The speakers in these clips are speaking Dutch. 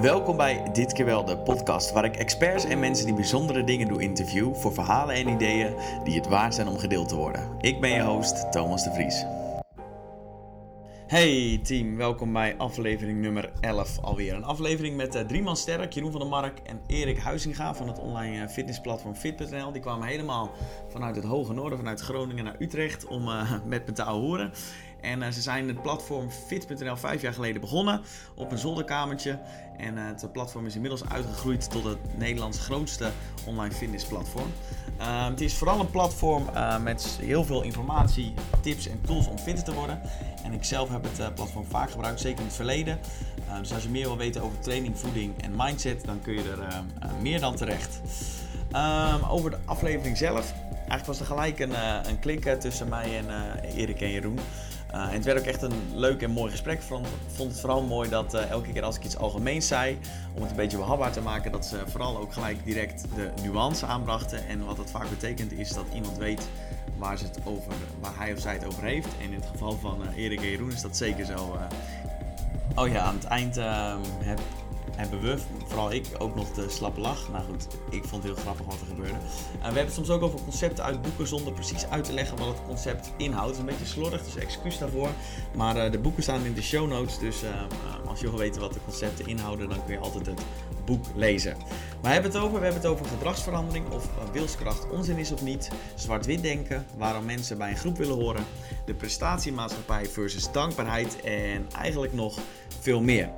Welkom bij Dit keer wel, de podcast waar ik experts en mensen die bijzondere dingen doen interview voor verhalen en ideeën die het waard zijn om gedeeld te worden. Ik ben je host, Thomas de Vries. Hey team, welkom bij aflevering nummer 11 alweer. Een aflevering met uh, drie man sterk, Jeroen van der Mark en Erik Huizinga van het online uh, fitnessplatform Fit.nl. Die kwamen helemaal vanuit het hoge noorden, vanuit Groningen naar Utrecht om uh, met me te horen. En uh, ze zijn het platform Fit.nl vijf jaar geleden begonnen op een zolderkamertje. En uh, het platform is inmiddels uitgegroeid tot het Nederlands grootste online fitnessplatform. Uh, het is vooral een platform met heel veel informatie, tips en tools om fitter te worden. En ik zelf heb het platform vaak gebruikt, zeker in het verleden. dus als je meer wil weten over training, voeding en mindset, dan kun je er meer dan terecht. Over de aflevering zelf. Eigenlijk was er gelijk een, een klik tussen mij en Erik en Jeroen. Uh, en het werd ook echt een leuk en mooi gesprek. Ik vond, het vooral mooi dat uh, elke keer als ik iets algemeens zei, om het een beetje behapbaar te maken, dat ze vooral ook gelijk direct de nuance aanbrachten. En wat dat vaak betekent is dat iemand weet waar, ze het over, waar hij of zij het over heeft. En in het geval van uh, Erik en Jeroen is dat zeker zo. oh ja, aan het eind ehm, heb hebben we, vooral ik, ook nog de slappe lach. Nou goed, ik vond het heel grappig wat er gebeurde. Uh, we hebben het soms ook over concepten uit boeken zonder precies uit te leggen wat het concept inhoudt. Een beetje slordig, dus excuus daarvoor. Maar uh, de boeken staan in de show notes, dus uh, als je wil weten wat de concepten inhouden, dan kun je altijd het boek lezen. Waar hebben we het over? We hebben het over gedragsverandering, of wilskracht onzin is of niet. Zwart-wit denken, waarom mensen bij een groep willen horen. De prestatiemaatschappij versus dankbaarheid en eigenlijk nog veel meer.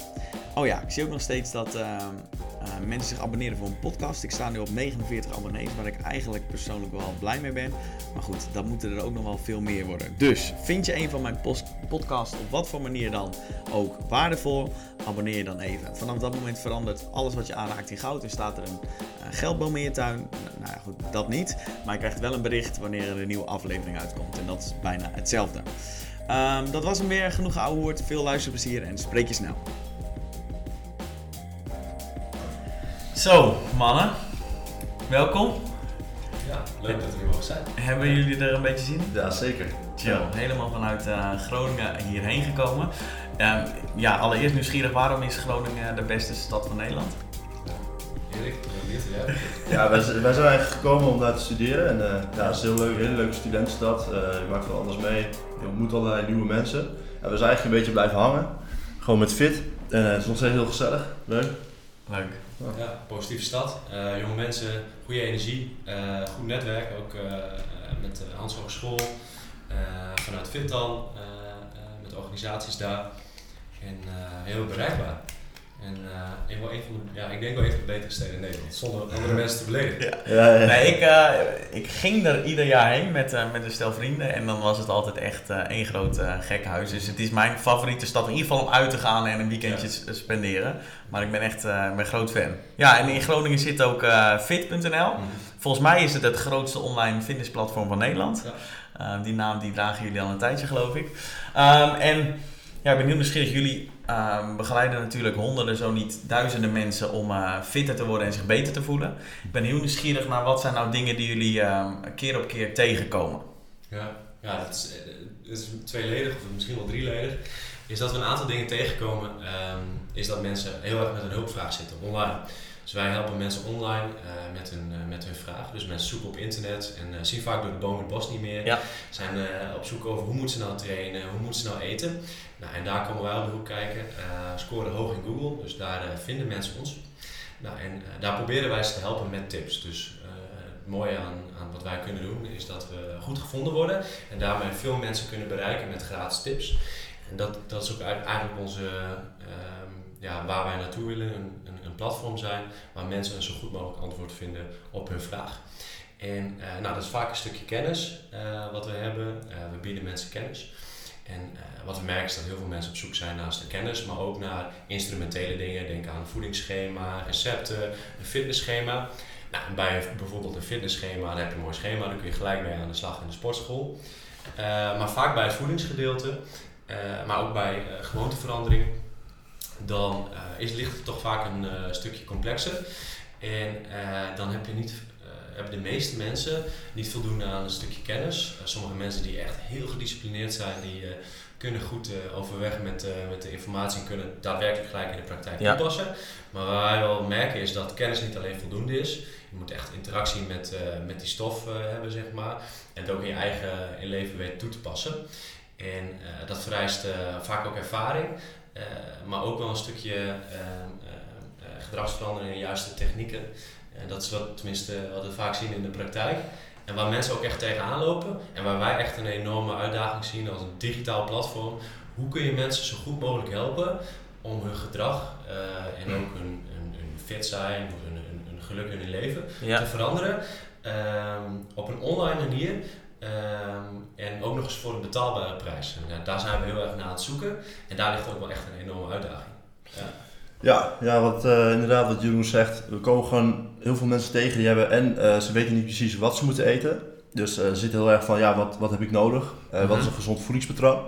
Oh ja, ik zie ook nog steeds dat uh, uh, mensen zich abonneren voor een podcast. Ik sta nu op 49 abonnees, waar ik eigenlijk persoonlijk wel blij mee ben. Maar goed, dat moeten er ook nog wel veel meer worden. Dus vind je een van mijn podcasts op wat voor manier dan ook waardevol? Abonneer je dan even. Vanaf dat moment verandert alles wat je aanraakt in goud. Er staat er een geldboom in je tuin. Nou ja, goed, dat niet. Maar je krijgt wel een bericht wanneer er een nieuwe aflevering uitkomt. En dat is bijna hetzelfde. Um, dat was hem weer. Genoeg woord. Veel luisterplezier en spreek je snel. Zo, mannen. Welkom. Ja, leuk dat we hier mogen zijn. Hebben jullie er een beetje zin in? Ja, zeker. Chill. Helemaal vanuit uh, Groningen hierheen gekomen. Uh, ja, allereerst nieuwsgierig, waarom is Groningen de beste stad van Nederland? Ja. ja, wij, wij, zijn eigenlijk gekomen om daar te studeren. En uh, ja, het is een heel leuk, hele leuke studentenstad. je maakt van alles mee. Je ontmoet allerlei nieuwe mensen. En we zijn eigenlijk een beetje blijven hangen. Gewoon met fit. En het is nog steeds heel gezellig. Leuk. Leuk. Ja, positieve stad. Uh, jonge mensen, goede energie, uh, goed netwerk, ook uh, met de Hans Hogeschool, vanuit Fintan, met organisaties daar. En heel bereikbaar. En uh, wel een van de, ja, ik denk wel een van de betere steden in Nederland, zonder andere mensen te beledigen. Ja. Ja, ja. Nee, ik, uh, ik ging er ieder jaar heen met, uh, met een stel vrienden en dan was het altijd echt één groot gekhuis. Dus het is mijn favoriete stad in ieder geval om uit te gaan en een weekendje spenderen. Maar ik ben echt een groot fan. Ja, en in Groningen zit ook fit.nl. Mm. Volgens mij is het het grootste online fitnessplatform van Nederland. die naam die dragen jullie al een tijdje geloof ik. Um, en ja, ik ben heel nieuwsgierig. Jullie uh, begeleiden natuurlijk honderden, zo niet duizenden mensen om uh, fitter te worden en zich beter te voelen. Ik ben heel nieuwsgierig naar wat zijn nou dingen die jullie uh, keer op keer tegenkomen. Ja, ja dat, is, dat is tweeledig of misschien wel drieledig. Is dat we een aantal dingen tegenkomen, um, is dat mensen heel erg met een hulpvraag zitten online. Dus wij helpen mensen online uh, met, hun, uh, met hun vraag. Dus mensen zoeken op internet en uh, zien vaak door de boom het bos niet meer. Ja. Zijn op zoek over hoe moeten ze nou trainen, hoe moeten ze nou eten. Nou, en daar komen wij op de hoek kijken. scoren hoog in Google, dus daar vinden mensen ons. Nou, en daar proberen wij ze te helpen met tips. Dus het mooie aan, aan wat wij kunnen doen is dat we goed gevonden worden en daarmee veel mensen kunnen bereiken met gratis tips. En dat, dat is ook eigenlijk onze, ja, waar wij naartoe willen, een, een, platform zijn waar mensen een zo goed mogelijk antwoord vinden op hun vraag. En nou, dat is vaak een stukje kennis wat we hebben. We bieden mensen kennis. En wat we merken is dat heel veel mensen op zoek zijn naast de kennis, maar ook naar instrumentele dingen. Denk aan een voedingsschema, recepten, een fitnessschema. Nou, bij bijvoorbeeld een fitnessschema, dan heb je een mooi schema, dan kun je gelijk mee aan de slag in de sportschool. maar vaak bij het voedingsgedeelte, maar ook bij gewoonteverandering, dan is, ligt het toch vaak een stukje complexer. En dan heb je niet, hebben de meeste mensen niet voldoende aan een stukje kennis. sommige mensen die echt heel gedisciplineerd zijn, die kunnen goed uh, overweg met, met de informatie en kunnen daadwerkelijk gelijk in de praktijk Ja. toepassen. Maar waar wij wel merken is dat kennis niet alleen voldoende is. Je moet echt interactie met, eh, met die stof eh, hebben, zeg maar. En het ook in je eigen in leven weten toe te passen. En eh, dat vereist eh, vaak ook ervaring, eh, maar ook wel een stukje eh, eh, eh, gedragsverandering en juiste technieken. En dat is wat, tenminste wat we vaak zien in de praktijk. En waar mensen ook echt tegenaan lopen en waar wij echt een enorme uitdaging zien als een digitaal platform. Hoe kun je mensen zo goed mogelijk helpen om hun gedrag eh, en ook hun, hun, hun fit zijn, hun, hun, hun geluk in hun leven Ja. te veranderen ehm, op een online manier. ehm, en ook nog eens voor een betaalbare prijs. En ja, daar zijn we heel erg naar aan het zoeken. En daar ligt ook wel echt een enorme uitdaging. Ja. Ja, ja wat, eh, inderdaad wat Jeroen zegt. We komen gewoon heel veel mensen tegen die hebben en eh, ze weten niet precies wat ze moeten eten. Dus eh ze zitten heel erg van, ja, wat, wat heb ik nodig? Eh, Wat is Mhm. een gezond voedingspatroon?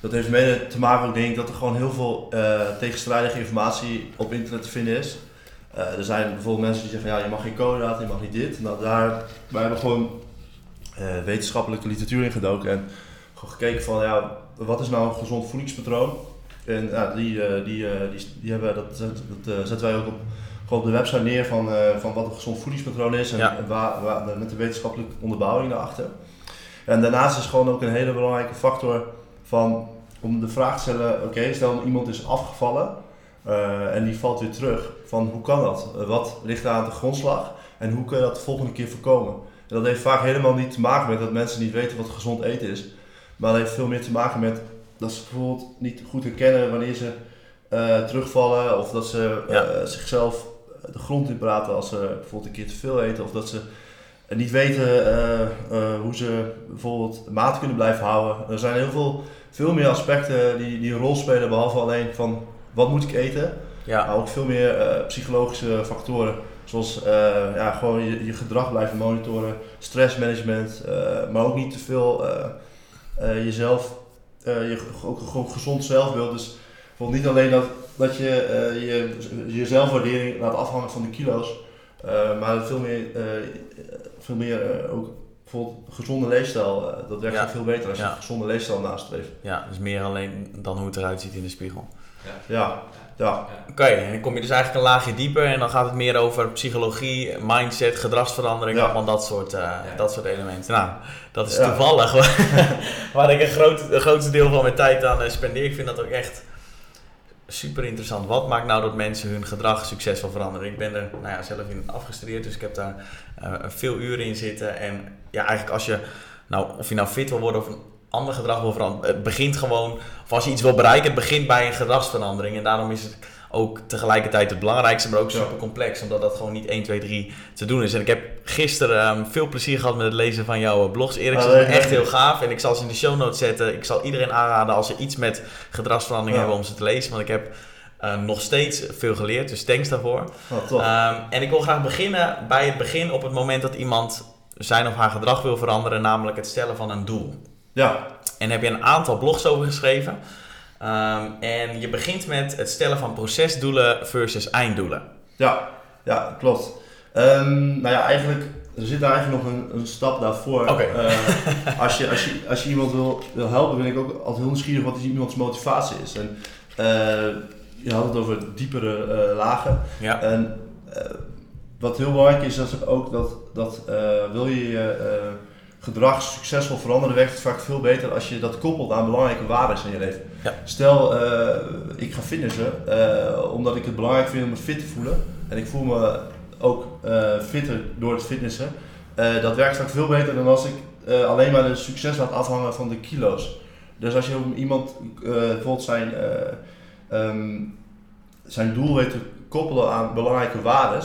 Dat heeft mede te maken, ook, denk ik, dat er gewoon heel veel tegenstrijdige informatie op internet te vinden is. Er zijn bijvoorbeeld mensen die zeggen, ja, je mag geen koolhydraten, je mag niet dit. Nou, daar, wij hebben gewoon wetenschappelijke literatuur in gedoken en gewoon gekeken van, ja, wat is nou een gezond voedingspatroon? En ja, die, die, die, die hebben, dat, dat zetten wij ook op, gewoon op de website neer van, eh, van wat een gezond voedingspatroon is en, Ja. en waar, waar, met de wetenschappelijke onderbouwing daarachter. En daarnaast is gewoon ook een hele belangrijke factor van, om de vraag te stellen, oké, stel iemand is afgevallen eh, en die valt weer terug, van hoe kan dat? Eh, wat ligt daar aan de grondslag en hoe kun je dat de volgende keer voorkomen? En dat heeft vaak helemaal niet te maken met dat mensen niet weten wat gezond eten is, maar dat heeft veel meer te maken met dat ze bijvoorbeeld niet goed herkennen wanneer ze terugvallen of dat ze Ja. zichzelf de grond in praten als ze bijvoorbeeld een keer te veel eten of dat ze niet weten eh, eh, hoe ze bijvoorbeeld maat kunnen blijven houden. Er zijn heel veel, veel meer aspecten die, die een rol spelen behalve alleen van wat moet ik eten, Ja. maar ook veel meer eh, psychologische factoren. Zoals eh, ja, gewoon je, je gedrag blijven monitoren, stressmanagement, eh, maar ook niet te veel eh, eh, jezelf, eh, je, ook gewoon gezond zelfbeeld. Dus bijvoorbeeld niet alleen dat, dat je eh, je, je zelfwaardering laat afhangen van de kilo's, eh, maar veel meer, eh, veel meer ook bijvoorbeeld een gezonde leefstijl. eh, dat werkt Ja. ook veel beter als je Ja. een gezonde leefstijl nastreeft. ja, dus meer alleen dan hoe het eruit ziet in de spiegel. Ja, ja. Oké, en dan kom je dus eigenlijk een laagje dieper en dan gaat het meer over psychologie, mindset, gedragsverandering, Ja. allemaal dat soort, eh, dat soort elementen. Nou, dat is Ja. toevallig waar ik een groot, het grootste deel van mijn tijd aan eh, spendeer. Ik vind dat ook echt super interessant. Wat maakt nou dat mensen hun gedrag succesvol veranderen? Ik ben er nou ja, zelf in afgestudeerd, dus ik heb daar eh, veel uren in zitten. En ja, eigenlijk als je, nou, of je nou fit wil worden of een ander gedrag wil veranderen, het begint gewoon, of als je iets wil bereiken, het begint bij een gedragsverandering. En daarom is het ook tegelijkertijd het belangrijkste, maar ook super complex, omdat dat gewoon niet 1, 2, 3 te doen is. En ik heb gisteren ehm, veel plezier gehad met het lezen van jouw eh, blogs, Erik. Dat is leuk, echt heel gaaf. En ik zal ze in de show notes zetten. Ik zal iedereen aanraden als ze iets met gedragsverandering hebben om ze te lezen, want ik heb eh, nog steeds veel geleerd, dus thanks daarvoor. Top. Ehm, en ik wil graag beginnen bij het begin op het moment dat iemand zijn of haar gedrag wil veranderen, namelijk het stellen van een doel. ja, En heb je een aantal blogs over geschreven. Ehm, en je begint met het stellen van procesdoelen versus einddoelen. Ja, ja, klopt. Ehm, nou ja, eigenlijk, er zit daar eigenlijk nog een, een stap daarvoor. Oké. Eh, als, je, als, je, als je iemand wil, wil helpen, ben ik ook altijd heel nieuwsgierig wat iemands motivatie is. En eh, je had het over diepere eh, lagen. Ja. En wat heel belangrijk is, is ook dat, dat wil je je gedrag succesvol veranderen, werkt vaak veel beter als je dat koppelt aan belangrijke waarden in je leven. Ja. Stel, eh, ik ga fitnessen eh, omdat ik het belangrijk vind om me fit te voelen. En ik voel me ook eh, fitter door het fitnessen. Dat werkt vaak veel beter dan als ik alleen maar de succes laat afhangen van de kilo's. Dus als je om iemand bijvoorbeeld zijn, eh, ehm, zijn doel weet te koppelen aan belangrijke waarden,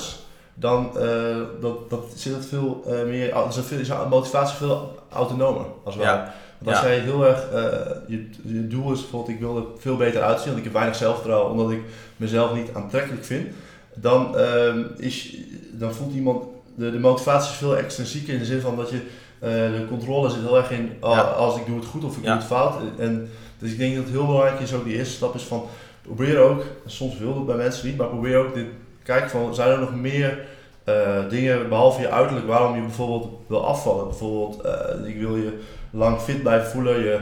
dan eh, dat, dat zit het veel eh, meer, is, het veel, is de motivatie veel autonomer. Als wel. Ja. Want als Ja. jij heel erg, eh, je, je doel is bijvoorbeeld, ik wil er veel beter uitzien, want ik heb weinig zelfvertrouwen, omdat ik mezelf niet aantrekkelijk vind, dan, ehm, is, dan voelt iemand, de, de motivatie is veel extrinsiek in de zin van dat je, de controle zit heel erg in, oh, Ja. als ik doe het goed of ik doe het fout. En, dus ik denk dat het heel belangrijk is, ook die eerste stap is van, probeer ook, soms wil het bij mensen niet, maar probeer ook, dit, kijk van, zijn er nog meer eh, dingen, behalve je uiterlijk, waarom je bijvoorbeeld wil afvallen. Bijvoorbeeld, eh, ik wil je lang fit blijven voelen, je,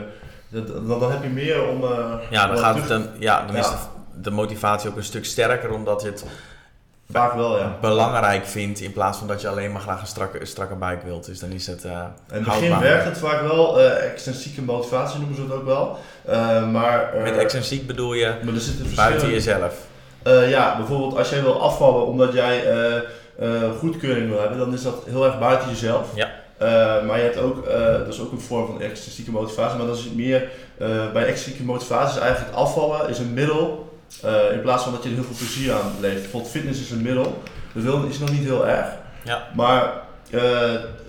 Dat- Dan, heb je meer om... eh, Ja, dan, gaat het een, ja, dan is de, de motivatie ook een stuk sterker, omdat je het Vaak wel, ja. belangrijk vindt in plaats van dat je alleen maar graag een strakke, een strakke bike wilt. Dus dan is het eh In het begin werkt het vaak wel, extensieke motivatie noemen ze het ook wel. Maar, Met extensiek bedoel je maar er buiten jezelf. Eh, ja, bijvoorbeeld als jij wil afvallen omdat jij eh, eh, goedkeuring wil hebben, dan is dat heel erg buiten jezelf. Ja. Maar je hebt ook, dat is ook een vorm van extensieke motivatie, maar dat is meer, bij extensieke motivatie is eigenlijk afvallen is een middel, in plaats van dat je er heel veel plezier aan leeft. Bijvoorbeeld fitness is een middel, de wil is nog niet heel erg. Ja. Maar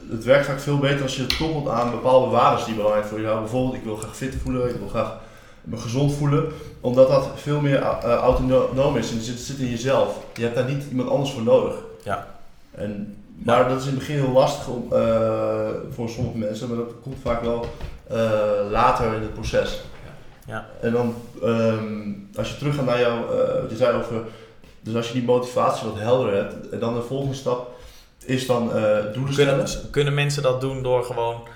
het werkt vaak veel beter als je het koppelt aan bepaalde waarden die belangrijk voor je zijn. Bijvoorbeeld, ik wil graag fit voelen, ik wil graag me gezond voelen. Omdat dat veel meer eh, autonoom is en het zit, zit in jezelf. Je hebt daar niet iemand anders voor nodig. Ja. En, maar dat is in het begin heel lastig om, eh, voor sommige mensen, maar dat komt vaak wel eh, later in het proces. Ja. En dan, ehm, als je teruggaat naar jou, eh, wat je zei over, dus als je die motivatie wat helder hebt, en dan de volgende stap is dan eh doelen Kunnen, stellen. kunnen mensen dat doen door gewoon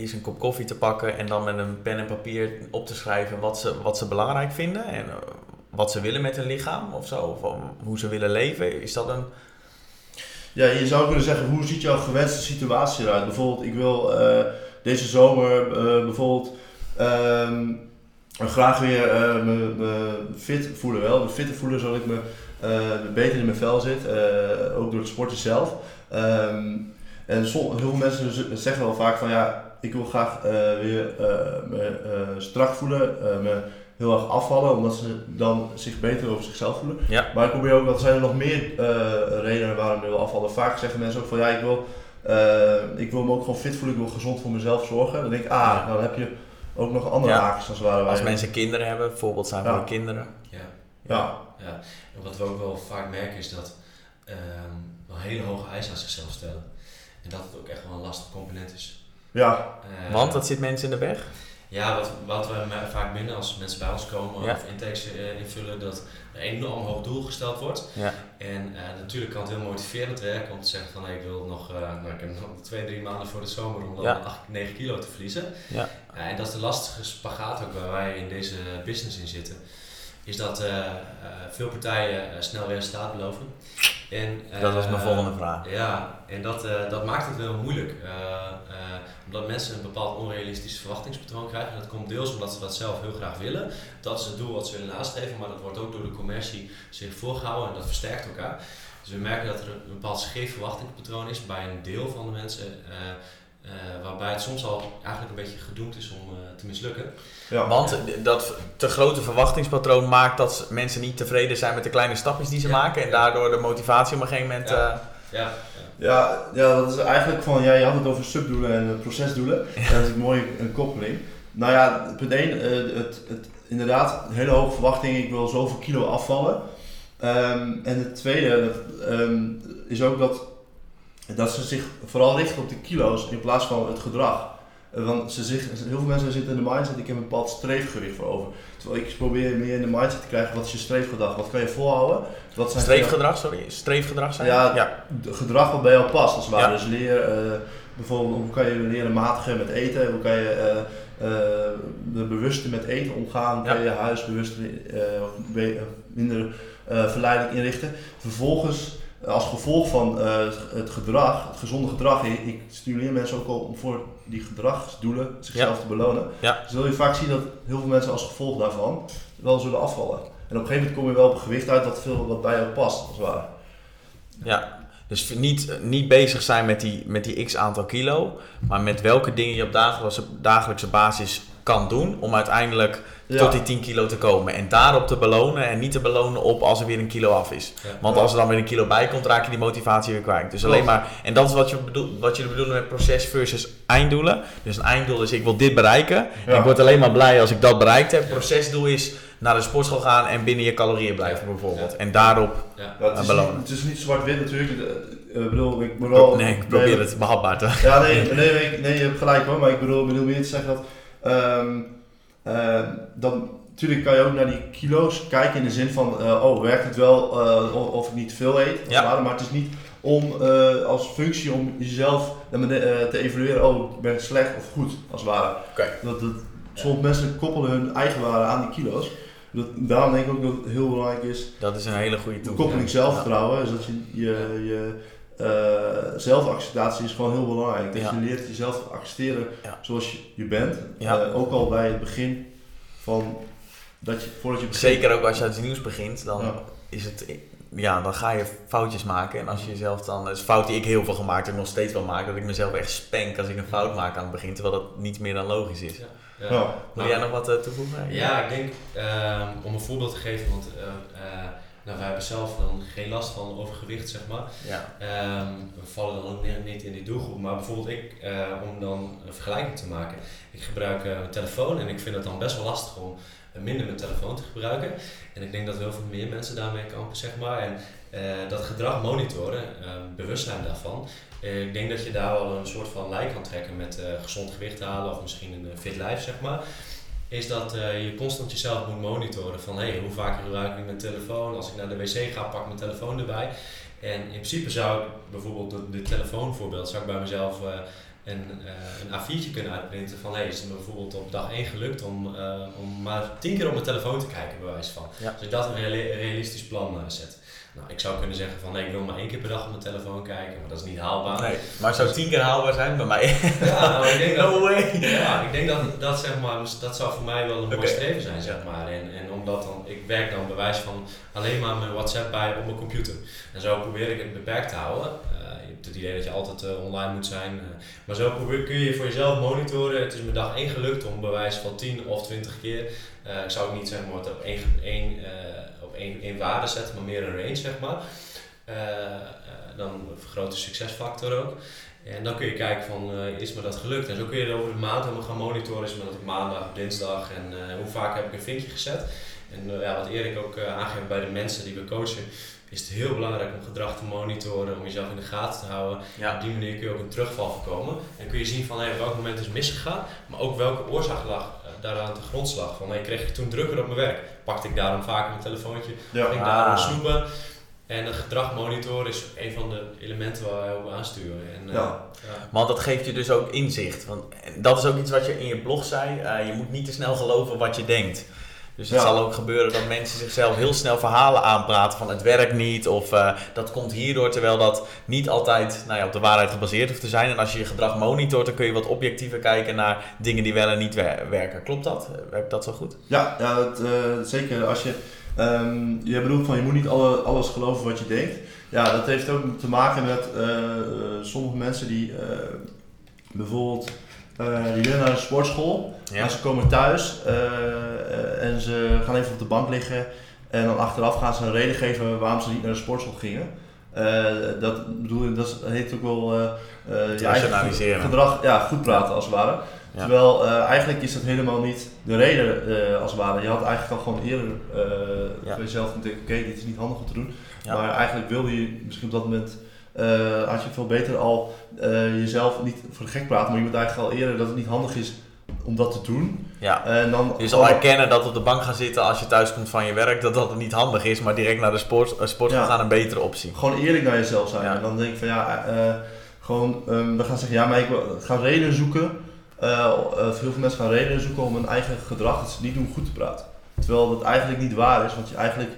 eens een kop koffie te pakken en dan met een pen en papier op te schrijven wat ze, wat ze belangrijk vinden en eh, wat ze willen met hun lichaam of zo, of eh, hoe ze willen leven? Is dat een. Ja, je zou kunnen zeggen, hoe ziet jouw gewenste situatie eruit? Bijvoorbeeld, ik wil eh, deze zomer bijvoorbeeld ehm, graag weer me, me fit voelen. Wel, me fitter voelen zodat ik me beter in mijn vel zit, ook door het sporten zelf. Ehm, en heel veel mensen zeggen wel vaak van ja, ik wil graag eh, weer eh, me eh, strak voelen, eh, me heel erg afvallen, omdat ze dan zich beter over zichzelf voelen. Ja. Maar ik probeer ook, dat zijn er nog meer eh, redenen waarom je wil afvallen. Vaak zeggen mensen ook van ja, ik wil, eh, ik wil me ook gewoon fit voelen, ik wil gezond voor mezelf zorgen. Dan denk ik, ah, Ja. nou, dan heb je ook nog andere Ja. haakjes als het ware. waar Als mensen kinderen hebben, voorbeeld zijn Ja. de kinderen. Ja. Ja, Ja, en wat we ook wel vaak merken is dat ehm wel hele hoge eisen aan zichzelf stellen. En dat het ook echt wel een lastig component is. Ja, Eh, Want dat zit mensen in de weg. Ja, wat, wat we vaak minder als mensen bij ons komen Ja. of intakes eh, invullen, dat er een enorm hoog doel gesteld wordt. Ja. En eh, natuurlijk kan het heel motiverend werken om te zeggen van hey, ik wil nog, eh, nou, ik heb nog twee, drie maanden voor de zomer om dan Ja. 8, 9 kilo te verliezen. Ja. en dat is de lastige spagaat ook waar wij in deze business in zitten. Is dat eh, eh, veel partijen eh, snel resultaat beloven. En, Dat was mijn volgende vraag. Ja, en dat, dat maakt het wel moeilijk. Omdat mensen een bepaald onrealistisch verwachtingspatroon krijgen. Dat komt deels omdat ze dat zelf heel graag willen. Dat is het doel wat ze willen nastreven, maar dat wordt ook door de commercie zich voorgehouden en dat versterkt elkaar. Dus we merken dat er een bepaald scheef verwachtingspatroon is bij een deel van de mensen. Eh, waarbij het soms al eigenlijk een beetje gedoemd is om eh, te mislukken. ja. Want dat te grote verwachtingspatroon maakt dat mensen niet tevreden zijn met de kleine stapjes die ze Ja. maken. En daardoor de motivatie op een gegeven moment. Ja. eh, Ja, ja. Ja, ja, dat is eigenlijk van, ja, je had het over subdoelen en procesdoelen. En dat is een mooie een koppeling. Nou ja, punt 1, het, het, inderdaad, een hele hoge verwachting, ik wil zoveel kilo afvallen. Ehm, en het tweede dat, ehm, is ook dat, dat ze zich vooral richten op de kilo's in plaats van het gedrag. Eh, Want ze zich, heel veel mensen zitten in de mindset, ik heb een bepaald streefgewicht voor over. Terwijl ik probeer meer in de mindset te krijgen, wat is je streefgedrag? Wat kan je volhouden? Wat zijn streefgedrag, sorry. Streefgedrag zijn. Ja, ja. gedrag wat bij jou past, als het ware. Ja. Dus leer, eh, bijvoorbeeld hoe kan je leren matigen met eten, hoe kan je eh, eh, de bewuste met eten omgaan, kan je je huis bewust be- eh, minder verleidelijk inrichten. Vervolgens, als gevolg van eh, het gedrag, het gezonde gedrag, ik, ik stimuleer mensen ook al om voor die gedragsdoelen zichzelf te belonen. Ja. Dus zul je vaak zien dat heel veel mensen als gevolg daarvan wel zullen afvallen. En op een gegeven moment kom je wel op een gewicht uit wat, veel, wat bij jou past, als het ware. Ja, dus niet, niet bezig zijn met die, met die x aantal kilo, maar met welke dingen je op dagelijkse, dagelijkse basis kan doen om uiteindelijk Ja. tot die 10 kilo te komen. En daarop te belonen en niet te belonen op als er weer een kilo af is. Ja. Want als er dan weer een kilo bij komt, raak je die motivatie weer kwijt. Dus alleen maar, en dat is wat, je bedoel, wat jullie bedoelen met proces versus einddoelen. Dus een einddoel is ik wil dit bereiken. En ik word alleen maar blij als ik dat bereikt heb. Procesdoel is naar de sportschool gaan en binnen je calorieën blijven bijvoorbeeld. Ja. En daarop, Ja. Ja, het, is belonen. niet, het is niet zwart-wit natuurlijk. Eh, Ik bedoel, ik bedoel... nee, ik probeer het behapbaar te Ja, nee, nee, nee, nee, je hebt gelijk hoor. Maar ik bedoel, ik bedoel meer te zeggen dat... ehm, eh, dan, natuurlijk kan je ook naar die kilo's kijken in de zin van... eh, oh, werkt het wel eh, of, of ik niet veel eet? Ja. Maar het is niet om eh, als functie om jezelf te evalueren, oh ben ik slecht of goed, als het ware. Dat, dat, sommige mensen koppelen hun eigen waarde aan die kilo's. Dat, daarom denk ik ook dat het heel belangrijk is, Dat is een hele goede de toevoeging. koppeling zelfvertrouwen, is dat je, je, je eh, zelfacceptatie is gewoon heel belangrijk. Dat Ja. je leert jezelf te accepteren Ja. zoals je, je bent. Ja. Eh, ook al bij het begin van, dat je, voordat je begint. Zeker ook als je iets nieuws begint, dan Ja. is het, ja, dan ga je foutjes maken. En als je jezelf dan, dat is een fout die ik heel veel gemaakt heb, nog steeds wel maak, dat ik mezelf echt spank als ik een fout maak aan het begin, terwijl dat niet meer dan logisch is. Ja. Ja. Wil jij nog wat eh, toevoegen? Ja, ik denk ehm, om een voorbeeld te geven, want eh, eh, nou, wij hebben zelf dan geen last van overgewicht, zeg maar. Ja. Ehm, we vallen dan ook niet- in die doelgroep, maar bijvoorbeeld ik, eh, om dan een vergelijking te maken, ik gebruik eh, mijn telefoon en ik vind het dan best wel lastig om eh, minder mijn telefoon te gebruiken. En ik denk dat heel veel meer mensen daarmee kampen, zeg maar. En dat gedrag monitoren, eh, bewustzijn daarvan, ik denk dat je daar wel een soort van lijn kan trekken met gezond gewicht halen of misschien een fit lijf, zeg maar. Is dat eh, je constant jezelf moet monitoren van hey, hoe vaak gebruik ik mijn telefoon? Als ik naar de wc ga, pak ik mijn telefoon erbij. En in principe zou ik bijvoorbeeld de telefoonvoorbeeld, zou ik bij mezelf eh, een, eh, een A4'tje kunnen uitprinten van hey, is het me bijvoorbeeld op dag 1 gelukt om, om maar 10 keer op mijn telefoon te kijken, bij wijze van. Ja. Als ik dat een reali- realistisch plan zet. Nou, ik zou kunnen zeggen van nee, ik wil maar één keer per dag op mijn telefoon kijken, maar dat is niet haalbaar. Nee, maar het zou tien keer haalbaar zijn bij mij. Ja, nou, ik denk dat, No way! ja, ik denk dat dat, zeg maar, dat zou voor mij wel een mooi streven zijn, zeg maar. En, en omdat dan, ik werk dan bewijs van alleen maar mijn WhatsApp bij op mijn computer. En zo probeer ik het beperkt te houden. Eh, je hebt het idee dat je altijd eh, online moet zijn. eh, maar zo probeer, kun je voor jezelf monitoren. Het is me dag 1 gelukt om bewijs van 10 of 20 keer. Ik zou ook niet zeg maar, op één, één, één, waarde zetten, maar meer een range, zeg maar. Eh, eh, dan vergroot de succesfactor ook. En dan kun je kijken van, eh, is me dat gelukt? En zo kun je er over de maand helemaal gaan monitoren. Is me dat op maandag, op dinsdag en hoe vaak heb ik een vinkje gezet? En ja, wat Erik ook aangeeft bij de mensen die we coachen, is het heel belangrijk om gedrag te monitoren, om jezelf in de gaten te houden. Ja. Op die manier kun je ook een terugval voorkomen. En kun je zien van hey, op welk moment is misgegaan, maar ook welke oorzaak lag eh, daaraan te grondslag. Van hey, kreeg ik toen drukker op mijn werk? Pakte ik daarom vaker mijn telefoontje? Ja. Ging ik Ah. daarom snoepen? En het gedrag monitoren is een van de elementen waar wij op aansturen. En, eh, Ja. ja. Want dat geeft je dus ook inzicht. Want dat is ook iets wat je in je blog zei. eh, je moet niet te snel geloven wat je denkt. Dus het Ja. zal ook gebeuren dat mensen zichzelf heel snel verhalen aanpraten van het werkt niet of eh, dat komt hierdoor, terwijl dat niet altijd nou ja, op de waarheid gebaseerd hoeft te zijn. En als je je gedrag monitort, dan kun je wat objectiever kijken naar dingen die wel en niet wer- werken. Klopt dat? Werkt dat zo goed? Ja, ja eh, zeker. Als je, ehm, je bedoelt van je moet niet alle, alles geloven wat je denkt. Ja, dat heeft ook te maken met eh, sommige mensen die bijvoorbeeld eh, die willen naar de sportschool, Ja. maar ze komen thuis eh, en ze gaan even op de bank liggen en dan achteraf gaan ze een reden geven waarom ze niet naar de sportschool gingen. Eh, dat bedoel dat heet ook wel je eigen gedrag, ja, goed praten als het ware. Ja. Terwijl eigenlijk is dat helemaal niet de reden als het ware. Je had eigenlijk al gewoon eerder voor jezelf moeten denken, oké, dit is niet handig om te doen. Maar eigenlijk wilde je misschien op dat moment, eh, had je veel beter al eh, jezelf niet voor de gek praten, maar je moet eigenlijk al eerder dat het niet handig is om dat te doen. Ja. En dan Je zal herkennen dat op de bank gaan zitten als je thuis komt van je werk, dat dat niet handig is, maar direct naar de sport, eh, sport Ja. gaan een betere optie. gewoon eerlijk naar jezelf zijn. Ja. En dan denk ik van ja, gewoon, ehm, we gaan zeggen, ja, maar ik wil- gaan redenen zoeken. Heel veel mensen gaan redenen zoeken om hun eigen gedrag dat ze niet doen goed te praten. Terwijl dat eigenlijk niet waar is, want je eigenlijk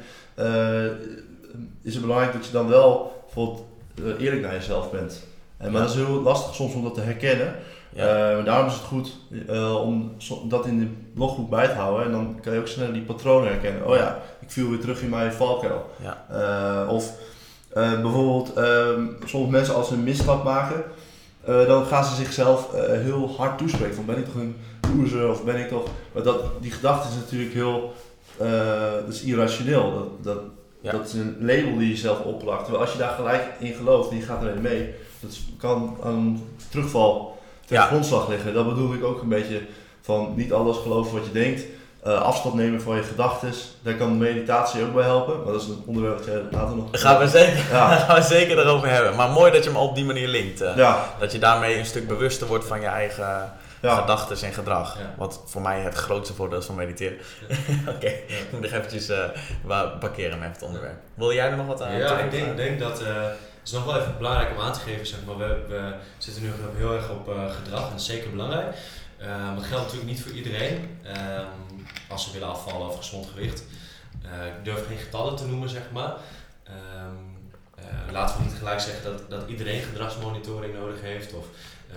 is het belangrijk dat je dan wel bijvoorbeeld eh, eerlijk naar jezelf bent. En, maar Ja. dat is heel lastig soms om dat te herkennen. Ja. Eh, daarom is het goed eh, om so- dat in de bloggroep bij te houden. En dan kan je ook sneller die patronen herkennen. Oh ja, ik viel weer terug in mijn valkuil. Ja. Eh, of eh, bijvoorbeeld, ehm, sommige mensen als ze een misstap maken, eh, dan gaan ze zichzelf eh, heel hard toespreken. Van ben ik toch een loser of ben ik toch... Maar dat, die gedachte is natuurlijk heel... eh, dat is irrationeel. Dat, dat, Ja. dat is een label die je zelf opplakt. Terwijl als je daar gelijk in gelooft en je gaat erin mee, dat kan een terugval ten Ja. grondslag liggen. Dat bedoel ik ook een beetje van niet alles geloven wat je denkt. Eh, afstand nemen van je gedachten. Daar kan meditatie ook bij helpen. Maar dat is een onderwerp dat jij later nog... Gaan we zeker, Ja. gaan we zeker erover hebben. Maar mooi dat je hem op die manier linkt. eh. Ja, Dat je daarmee een stuk bewuster wordt van je eigen ja. gedachten en gedrag. Ja. Wat voor mij het grootste voordeel is van mediteren. Oké, ik moet nog eventjes eh, parkeren met het onderwerp. Wil jij er nog wat aan Ja, ik denk, denk dat, eh, het is nog wel even belangrijk om aan te geven, zeg maar, we, we zitten nu heel erg op uh, gedrag en dat is zeker belangrijk. Uh, dat geldt natuurlijk niet voor iedereen. Um, als ze willen afvallen of gezond gewicht. Uh, ik durf geen getallen te noemen, zeg maar. Um, laten we niet gelijk zeggen dat, dat iedereen gedragsmonitoring nodig heeft. Of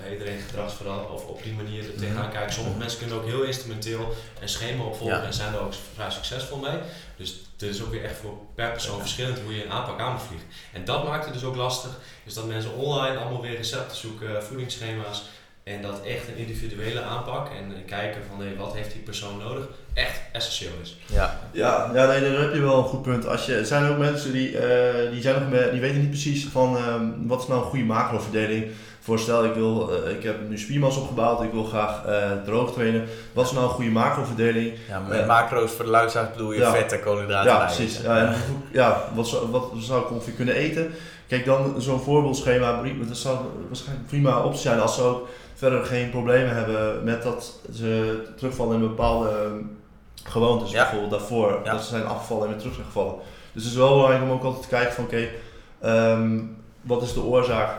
uh, iedereen gedragsverhaal of op die manier er tegenaan mhm. kijken. Sommige mensen kunnen ook heel instrumenteel een schema opvolgen en zijn er ook vrij succesvol mee. Dus het is ook weer echt voor per persoon verschillend hoe je een aanpak aan moet vliegen. En dat maakt het dus ook lastig, is dat mensen online allemaal weer recepten zoeken, voedingsschema's. En dat echt een individuele aanpak en kijken van hey, wat heeft die persoon nodig, echt essentieel is. Ja, ja, ja nee, daar heb je wel een goed punt. Als je, er zijn ook mensen die, uh, die, zijn nog met, die weten niet precies van um, wat is nou een goede macroverdeling Voorstel, ik, wil, uh, ik heb nu spiermassa opgebouwd, ik wil graag uh, droog trainen. Wat is nou een goede macroverdeling? Ja, met uh, macro's voor de luisteraars bedoel je ja, vetten, koolhydraten, Ja, precies. Ja, ja, wat, zou, wat zou ik ongeveer kunnen eten? Kijk, dan zo'n voorbeeldschema, dat zou waarschijnlijk prima optie zijn als ze ook verder geen problemen hebben met dat ze terugvallen in bepaalde gewoontes. Ja. Bijvoorbeeld daarvoor, dat ze zijn afgevallen en weer terug zijn gevallen. Dus het is wel belangrijk om ook altijd te kijken van oké, okay, um, wat is de oorzaak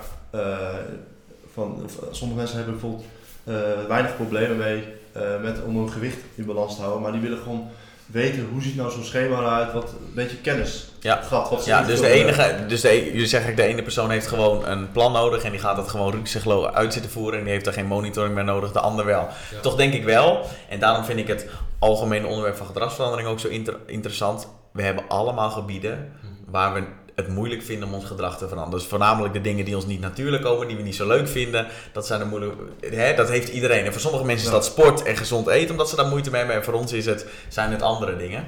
van, sommige mensen hebben bijvoorbeeld uh, weinig problemen mee uh, met, om hun gewicht in balans te houden, maar die willen gewoon weten hoe ziet nou zo'n schema eruit, wat een beetje kennis ja. Gat, wat ja, dus de enige, dus de, jullie zeggen de ene persoon heeft gewoon een plan nodig en die gaat dat gewoon rukzichtloos uit zitten voeren en die heeft daar geen monitoring meer nodig, de ander wel. Toch denk ik wel, en daarom vind ik het algemene onderwerp van gedragsverandering ook zo inter interessant. We hebben allemaal gebieden mhm. waar we het moeilijk vinden om ons gedrag te veranderen. Dus voornamelijk de dingen die ons niet natuurlijk komen, die we niet zo leuk vinden, dat zijn de. Hè, dat heeft iedereen. En voor sommige mensen is dat sport en gezond eten, omdat ze daar moeite mee hebben. En voor ons is het, zijn het andere dingen.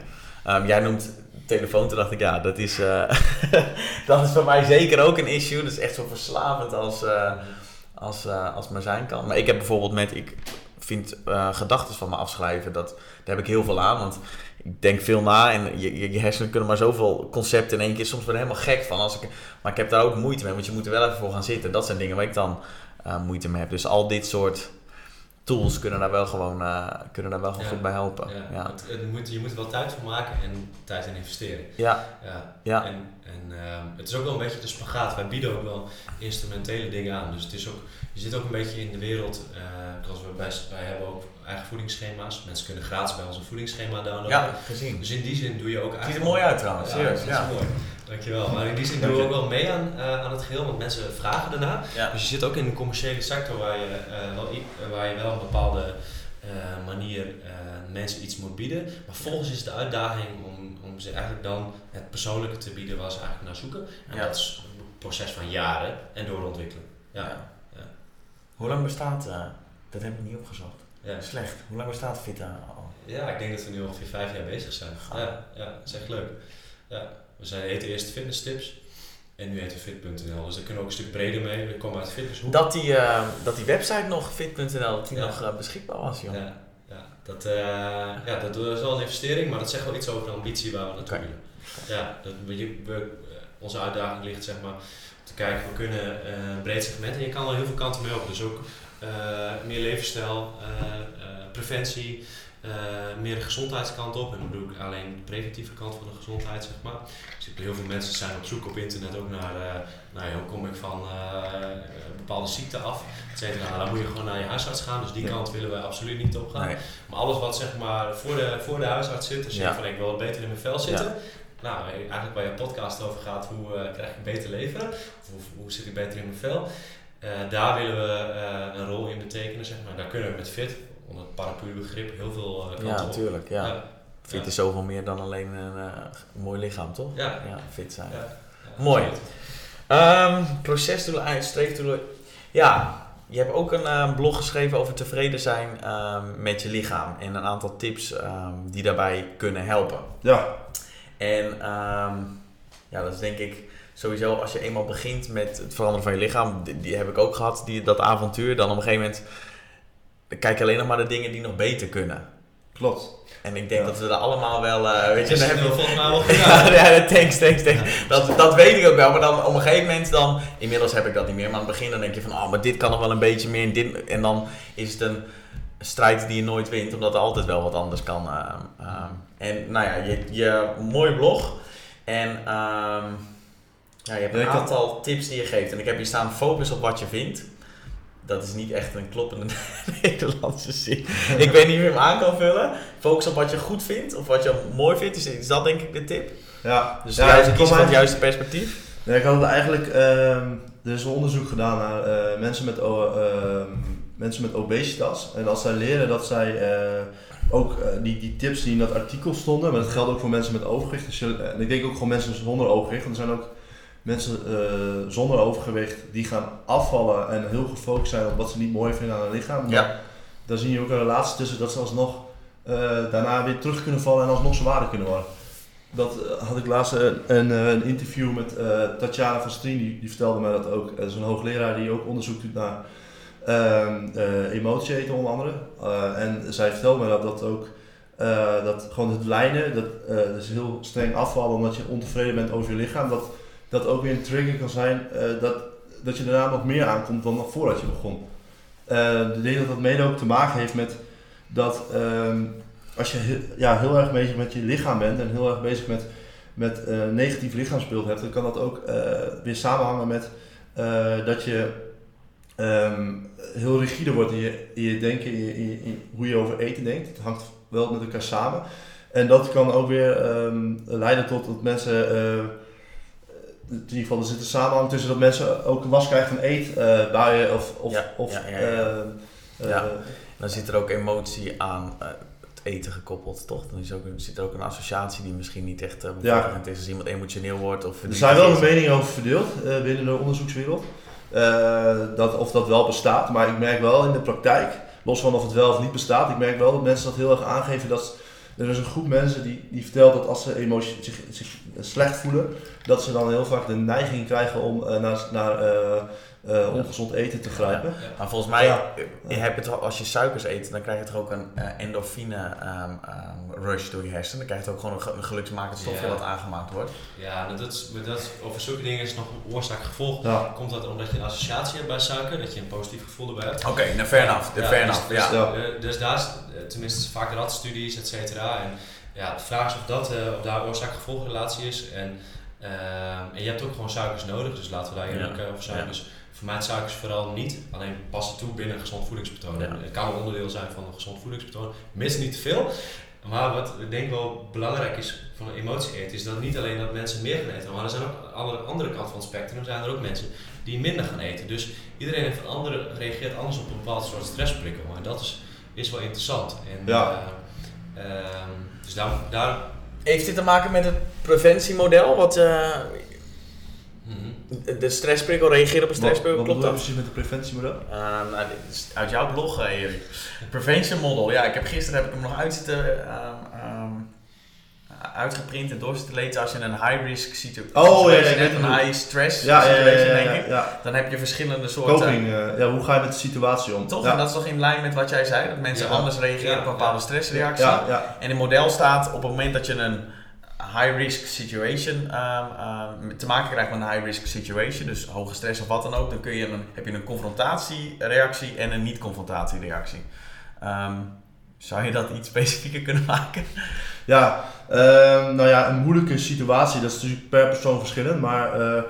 Um, jij noemt telefoon, toen dacht ik, ja, dat is, uh, dat is voor mij zeker ook een issue. Dat is echt zo verslavend als, uh, als, uh, als maar zijn kan. Maar ik heb bijvoorbeeld met, ik vind gedachten van me afschrijven, dat, daar heb ik heel veel aan. Want ik denk veel na en je, je, hersenen kunnen maar zoveel concepten in één keer. Soms ben ik helemaal gek van. Als ik, maar ik heb daar ook moeite mee, want je moet er wel even voor gaan zitten. Dat zijn dingen waar ik dan uh, moeite mee heb. Dus al dit soort tools kunnen daar wel gewoon, uh, kunnen daar wel gewoon goed bij helpen. Ja, ja. Het, het moet, je moet er wel tijd voor maken en tijd in investeren. Ja. ja. ja. En, en uh, het is ook wel een beetje de spagaat. Wij bieden ook wel instrumentele dingen aan. Dus het is ook, je zit ook een beetje in de wereld. Uh, we bij, wij hebben ook eigen voedingsschema's. Mensen kunnen gratis bij ons een voedingsschema downloaden. Ja, gezien. Dus in die zin doe je ook eigenlijk... Het ziet er mooi uit trouwens, serieus. Ja. Dankjewel. Maar in die zin doen we ook wel mee aan, uh, aan het geheel, want mensen vragen ernaar. Ja. Dus je zit ook in een commerciële sector waar je, uh, wel, waar je wel een bepaalde uh, manier mensen iets moet bieden. Maar volgens is de uitdaging om, om ze eigenlijk dan het persoonlijke te bieden waar ze eigenlijk naar zoeken. En ja. dat is een proces van jaren en doorontwikkelen. Ja. ja. Hoe lang bestaat, dat heb ik niet opgezocht. Ja. Slecht. Hoe lang bestaat Vita al? Ja, ik denk dat we nu ongeveer vijf jaar bezig zijn. Ja, ja, dat is echt leuk. Ja. We zijn, heten eerst Fitness Tips. En nu heet we fit.nl. Dus daar kunnen we ook een stuk breder mee. We komen uit de fitnesshoek. Dat die, uh, dat die website nog fit.nl dat die nog uh, beschikbaar was, joh. Ja, ja. Dat, uh, ja, dat is wel een investering, maar dat zegt wel iets over de ambitie waar we naartoe okay. willen. Ja, dat, we, we, onze uitdaging ligt zeg maar te kijken, we kunnen een breed segment en je kan er heel veel kanten mee op. Dus ook meer levensstijl, preventie, uh, meer de gezondheidskant op. En dan bedoel ik alleen de preventieve kant van de gezondheid, zeg maar. Dus heel veel mensen zijn op zoek op internet ook naar, uh, nou ja, hoe kom ik van uh, bepaalde ziekte af, et cetera. Nou, dan moet je gewoon naar je huisarts gaan, dus die kant willen wij absoluut niet op gaan. Nee. Maar alles wat zeg maar voor de, voor de huisarts zit, als je ja. van ik wil beter in mijn vel zitten. Nou, eigenlijk waar je podcast over gaat, hoe krijg ik beter leven? Of hoe, hoe zit ik beter in mijn vel? daar willen we een rol in betekenen, zeg maar. Daar kunnen we met FIT onder het paraplu-begrip heel veel uh, Ja, natuurlijk. Ja. ja. Fit is zoveel meer dan alleen een uh, mooi lichaam, toch? Ja. ja fit zijn. Mooi. Um, procesdoelen, streefdoelen. Ja, je hebt ook een uh, blog geschreven over tevreden zijn um, met je lichaam. En een aantal tips um, die daarbij kunnen helpen. Ja. En ja, dat is denk ik sowieso als je eenmaal begint met het veranderen van je lichaam. Die, die heb ik ook gehad, die, dat avontuur. Dan op een gegeven moment kijk alleen nog maar de dingen die nog beter kunnen. Klopt. En ik denk dat we er allemaal wel, uh, weet je, dan hebben we volgens mij wel gedaan. ja, thanks, thanks, thanks. Dat, dat weet ik ook wel, maar dan op een gegeven moment dan, inmiddels heb ik dat niet meer, maar aan het begin dan denk je van, oh, maar dit kan nog wel een beetje meer en dit, en dan is het een strijd die je nooit wint, omdat er altijd wel wat anders kan. Uh, uh, en nou ja, je, je mooie blog en um, Ja, je hebt een aantal tips die je geeft. En ik heb hier staan focus op wat je vindt. Dat is niet echt een kloppende Nederlandse zin. ik weet niet of je hem aan kan vullen. Focus op wat je goed vindt of wat je mooi vindt. Is, is dat denk ik de tip? Ja, Dus ja, ik kiezen van het juiste perspectief. Nee, ik had eigenlijk, ehm, er is een onderzoek gedaan naar eh, mensen, met, ehm, mensen met obesitas. En als zij leren dat zij eh, ook eh, die, die tips die in dat artikel stonden, maar dat geldt ook voor mensen met overgewicht. Dus je- en ik denk ook gewoon mensen zonder overgewicht. Want er zijn ook mensen eh, zonder overgewicht die gaan afvallen en heel gefocust zijn op wat ze niet mooi vinden aan hun lichaam. Maar Ja. Daar zie je ook een relatie tussen dat ze alsnog eh, daarna weer terug kunnen vallen en alsnog zwaarder kunnen worden. Dat eh, had ik laatst een, een, een interview met eh, Tatjana van Strien, die, die vertelde mij dat ook. Dat is een hoogleraar die ook onderzoek doet naar ehm eh, emotie eten onder andere. En zij vertelde mij dat, dat ook dat gewoon het lijnen, dat eh, dus heel streng afvallen omdat je ontevreden bent over je lichaam, dat dat ook weer een trigger kan zijn eh, dat, dat je daarna nog meer aankomt dan nog voordat je begon. Eh, ik denk dat dat mede ook te maken heeft met dat ehm, als je he- ja, heel erg bezig met je lichaam bent en heel erg bezig met, met eh, negatief lichaamsbeeld hebt, dan kan dat ook weer samenhangen met dat je ehm, heel rigide wordt in je, in je denken, in, hoe je over eten denkt. Het hangt wel met elkaar samen. En dat kan ook weer ehm, leiden tot dat mensen, in ieder geval er zit een samenhang tussen dat mensen ook een was krijgen van eetbuien of, of, Ja, of ja, ja, ja. eh, eh, Ja. Dan zit er ook emotie aan eh, het eten gekoppeld, toch? Dan is ook, zit er ook een associatie die misschien niet echt uh, bevredigend is als iemand emotioneel wordt. Of Er zijn wel meningen over verdeeld eh, binnen de onderzoekswereld. Eh, dat, of dat wel bestaat. Maar ik merk wel in de praktijk, los van of het wel of niet bestaat, ik merk wel dat mensen dat heel erg aangeven. Dat er is een groep mensen die, die vertelt dat als ze emotie, zich, zich slecht voelen, dat ze dan heel vaak de neiging krijgen om eh, naar, naar eh, eh, ongezond eten te grijpen. Maar volgens mij, Ja. eh, je hebt het, als je suikers eet, dan krijg je toch ook een eh, endorfine ehm, ehm, rush door je hersenen. Dan krijg je toch ook gewoon een, ge- een geluksmakend stofje Ja. wat aangemaakt wordt. Ja, dat is, maar dat, is- over zulke dingen is nog een oorzaak-gevolg. Ja. Komt dat omdat je een associatie hebt bij suiker, dat je een positief gevoel erbij hebt? Oké, nou fair enough. Ja, fair dus, enough. dus, ja. Ja. dus daar is, tenminste vaak radstudies, et cetera. En ja, de vraag is of, dat, eh, of daar oorzaak-gevolgrelatie is. En, ehm, en je hebt ook gewoon suikers nodig, dus laten we daar Ja. eerlijk eh, over zijn. Ja. Dus vermijd suikers vooral niet, alleen pas het toe binnen een gezond voedingspatroon. Ja. Het kan een onderdeel zijn van een gezond voedingspatroon, mis niet te veel. Maar wat ik denk wel belangrijk is van een emotie eten, is dat niet alleen dat mensen meer gaan eten, maar er zijn ook aan de andere, kant van het spectrum zijn er ook mensen die minder gaan eten. Dus iedereen heeft een andere, reageert anders op een bepaald soort stressprikkel. En dat is, is wel interessant. En, Ja. eh, ehm, dus daar, daar Heeft dit te maken met het preventiemodel? Wat, eh. De stressprikkel reageert op een Wat, stressprikkel, wat klopt dat? precies met het preventiemodel? Eh, nou, dit is uit jouw blog, eh, Erik. Prevention Model. Ja, ik heb gisteren heb ik hem nog uit zitten, ehm, ehm, uitgeprint en door zitten lezen. Als je een high-risk situ- Oh, ja, ja, hebt, een high-stress Ja, ja, ja, ja, situation, ja, denk ik. ja. Dan heb je verschillende soorten... Coping, eh, ja, hoe ga je met de situatie om? Toch? Ja. En dat is toch in lijn met wat jij zei? Dat mensen Ja. anders reageren Ja, op een bepaalde stressreactie. Ja, ja. En in het model staat op het moment dat je een high-risk situation ehm, ehm, te maken krijgt met een high-risk situation, dus hoge stress of wat dan ook, dan kun je een, heb je een confrontatiereactie en een niet-confrontatiereactie. Ehm, zou je dat iets specifieker kunnen maken? Ja, nou ja, een moeilijke situatie, dat is natuurlijk per persoon verschillend, maar eh,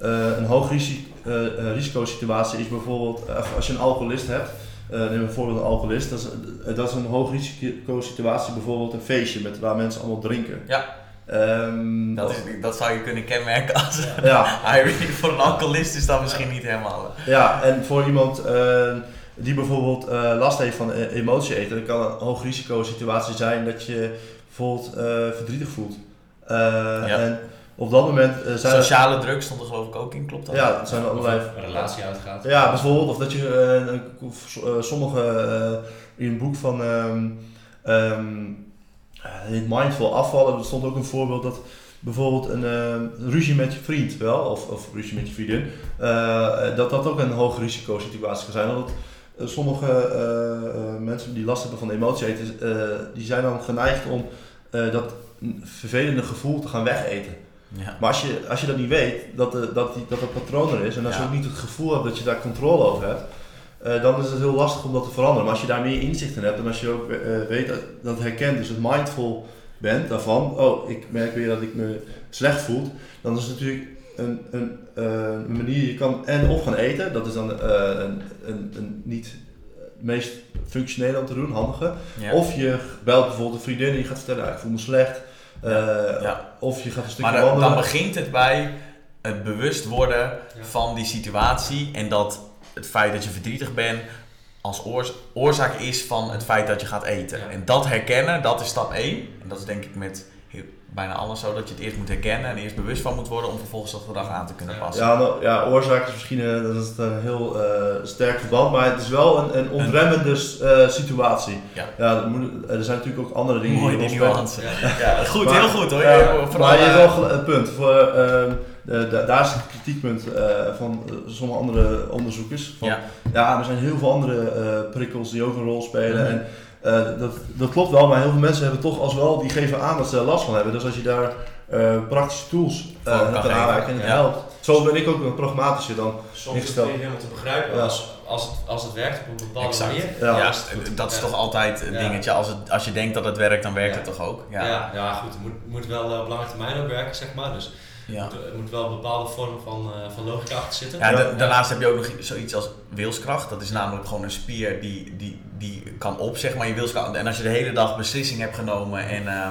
eh, een hoog risico, eh, eh, risicosituatie is bijvoorbeeld, als je een alcoholist hebt, eh neem bijvoorbeeld een alcoholist, dat is, dat is een hoog risicosituatie, bijvoorbeeld een feestje met, waar mensen allemaal drinken. Ja. Ehm, Dat, is, dat zou je kunnen kenmerken als ja. Voor een alcoholist is dat misschien niet helemaal. ja, en voor iemand eh, die bijvoorbeeld eh, last heeft van eh, emotie eten, dan kan een hoog risico situatie zijn dat je bijvoorbeeld eh, verdrietig voelt. Eh, Ja. En op dat moment eh, zijn er- Sociale druk stond er geloof ik ook in, klopt dat? Ja, het zijn of allerlei. een relatie uitgaat. Ja, bijvoorbeeld, of dat je sommige in een boek van ehm ehm, het heet Mindful afvallen, er stond ook een voorbeeld dat bijvoorbeeld een ehm, ruzie met je vriend wel, of, of ruzie met je vriendin, eh, dat dat ook een hoog risico situatie kan zijn. Omdat eh, sommige eh, eh, mensen die last hebben van emotie eten, eh, die zijn dan geneigd om eh, dat vervelende gevoel te gaan wegeten. Ja. Maar als je, als je dat niet weet, dat, de, dat, die, dat dat patroon er is, en als Ja. je ook niet het gevoel hebt dat je daar controle over hebt, eh, dan is het heel lastig om dat te veranderen. Maar als je daar meer inzicht in hebt en als je ook eh, weet dat, dat herkent, dus het mindful bent daarvan, oh, ik merk weer dat ik me slecht voel, dan is het natuurlijk een, een, eh, een manier, je kan en of gaan eten, dat is dan eh, een, een, een niet het meest functionele om te doen, handige. Ja. Of je belt bijvoorbeeld een vriendin en je gaat vertellen, ah, ik voel me slecht. Eh, Ja. Of je gaat een stukje Maar dan, wandelen. dan begint het bij het bewust worden Ja. van die situatie en dat het feit dat je verdrietig bent als oors- oorzaak is van het feit dat je gaat eten. Ja. En dat herkennen, dat is stap 1. En dat is denk ik met heel- bijna alles zo, dat je het eerst moet herkennen en eerst bewust van moet worden om vervolgens dat gedrag aan te kunnen passen. Ja, nou, ja, oorzaak is misschien eh, dat is een heel eh, sterk verband, maar het is wel een, een ontremmende eh, situatie. Ja. er, moet- er zijn natuurlijk ook andere dingen Mooi die nuance. Ja. Ja, goed, Maar- heel goed hoor. Ja, Je- vooral, maar je hebt eh, wel een punt. Voor, de- de- daar is het kritiekpunt eh, van eh, sommige andere onderzoekers. Van, Ja. ja, er zijn heel veel andere eh, prikkels die ook een rol spelen. Mhm. En eh, dat, dat klopt wel, maar heel veel mensen hebben toch als wel, die geven aan dat ze er last van hebben. Dus als je daar eh, praktische tools uh, kan aanreiken en het ja. helpt. Zo ben ik ook een pragmatischer dan. Soms is het Ingesteld. niet helemaal te begrijpen. Ja. Als, als, het, als het werkt op een bepaalde Exact. manier. Ja. Ja, is dat is Ja. toch altijd een dingetje. Als, het, als je denkt dat het werkt, dan werkt Ja. het toch ook? Ja. Ja. Ja, goed. Het moet, moet wel eh, op lange termijn ook werken, zeg maar. Dus Ja. er moet- wel een bepaalde vorm van, eh, van logica achter zitten. Ja, Ja. da- daarnaast heb je ook nog zoiets als wilskracht. Dat is namelijk gewoon een spier die, die, die kan op, zeg maar, je wilskracht. En als je de hele dag beslissing hebt genomen en eh,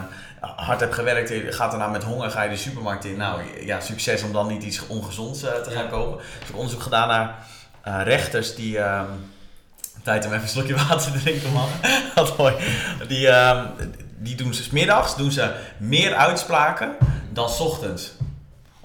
hard hebt gewerkt, je gaat daarna met honger, ga je de supermarkt in. Nou ja, succes om dan niet iets ongezonds eh, te gaan Ja. kopen. Ik heb onderzoek gedaan naar eh, rechters die... ehm, Tijd om even een slokje water te drinken, man. Wat mooi. Die, ehm, die doen ze 's middags doen ze meer uitspraken dan 's ochtends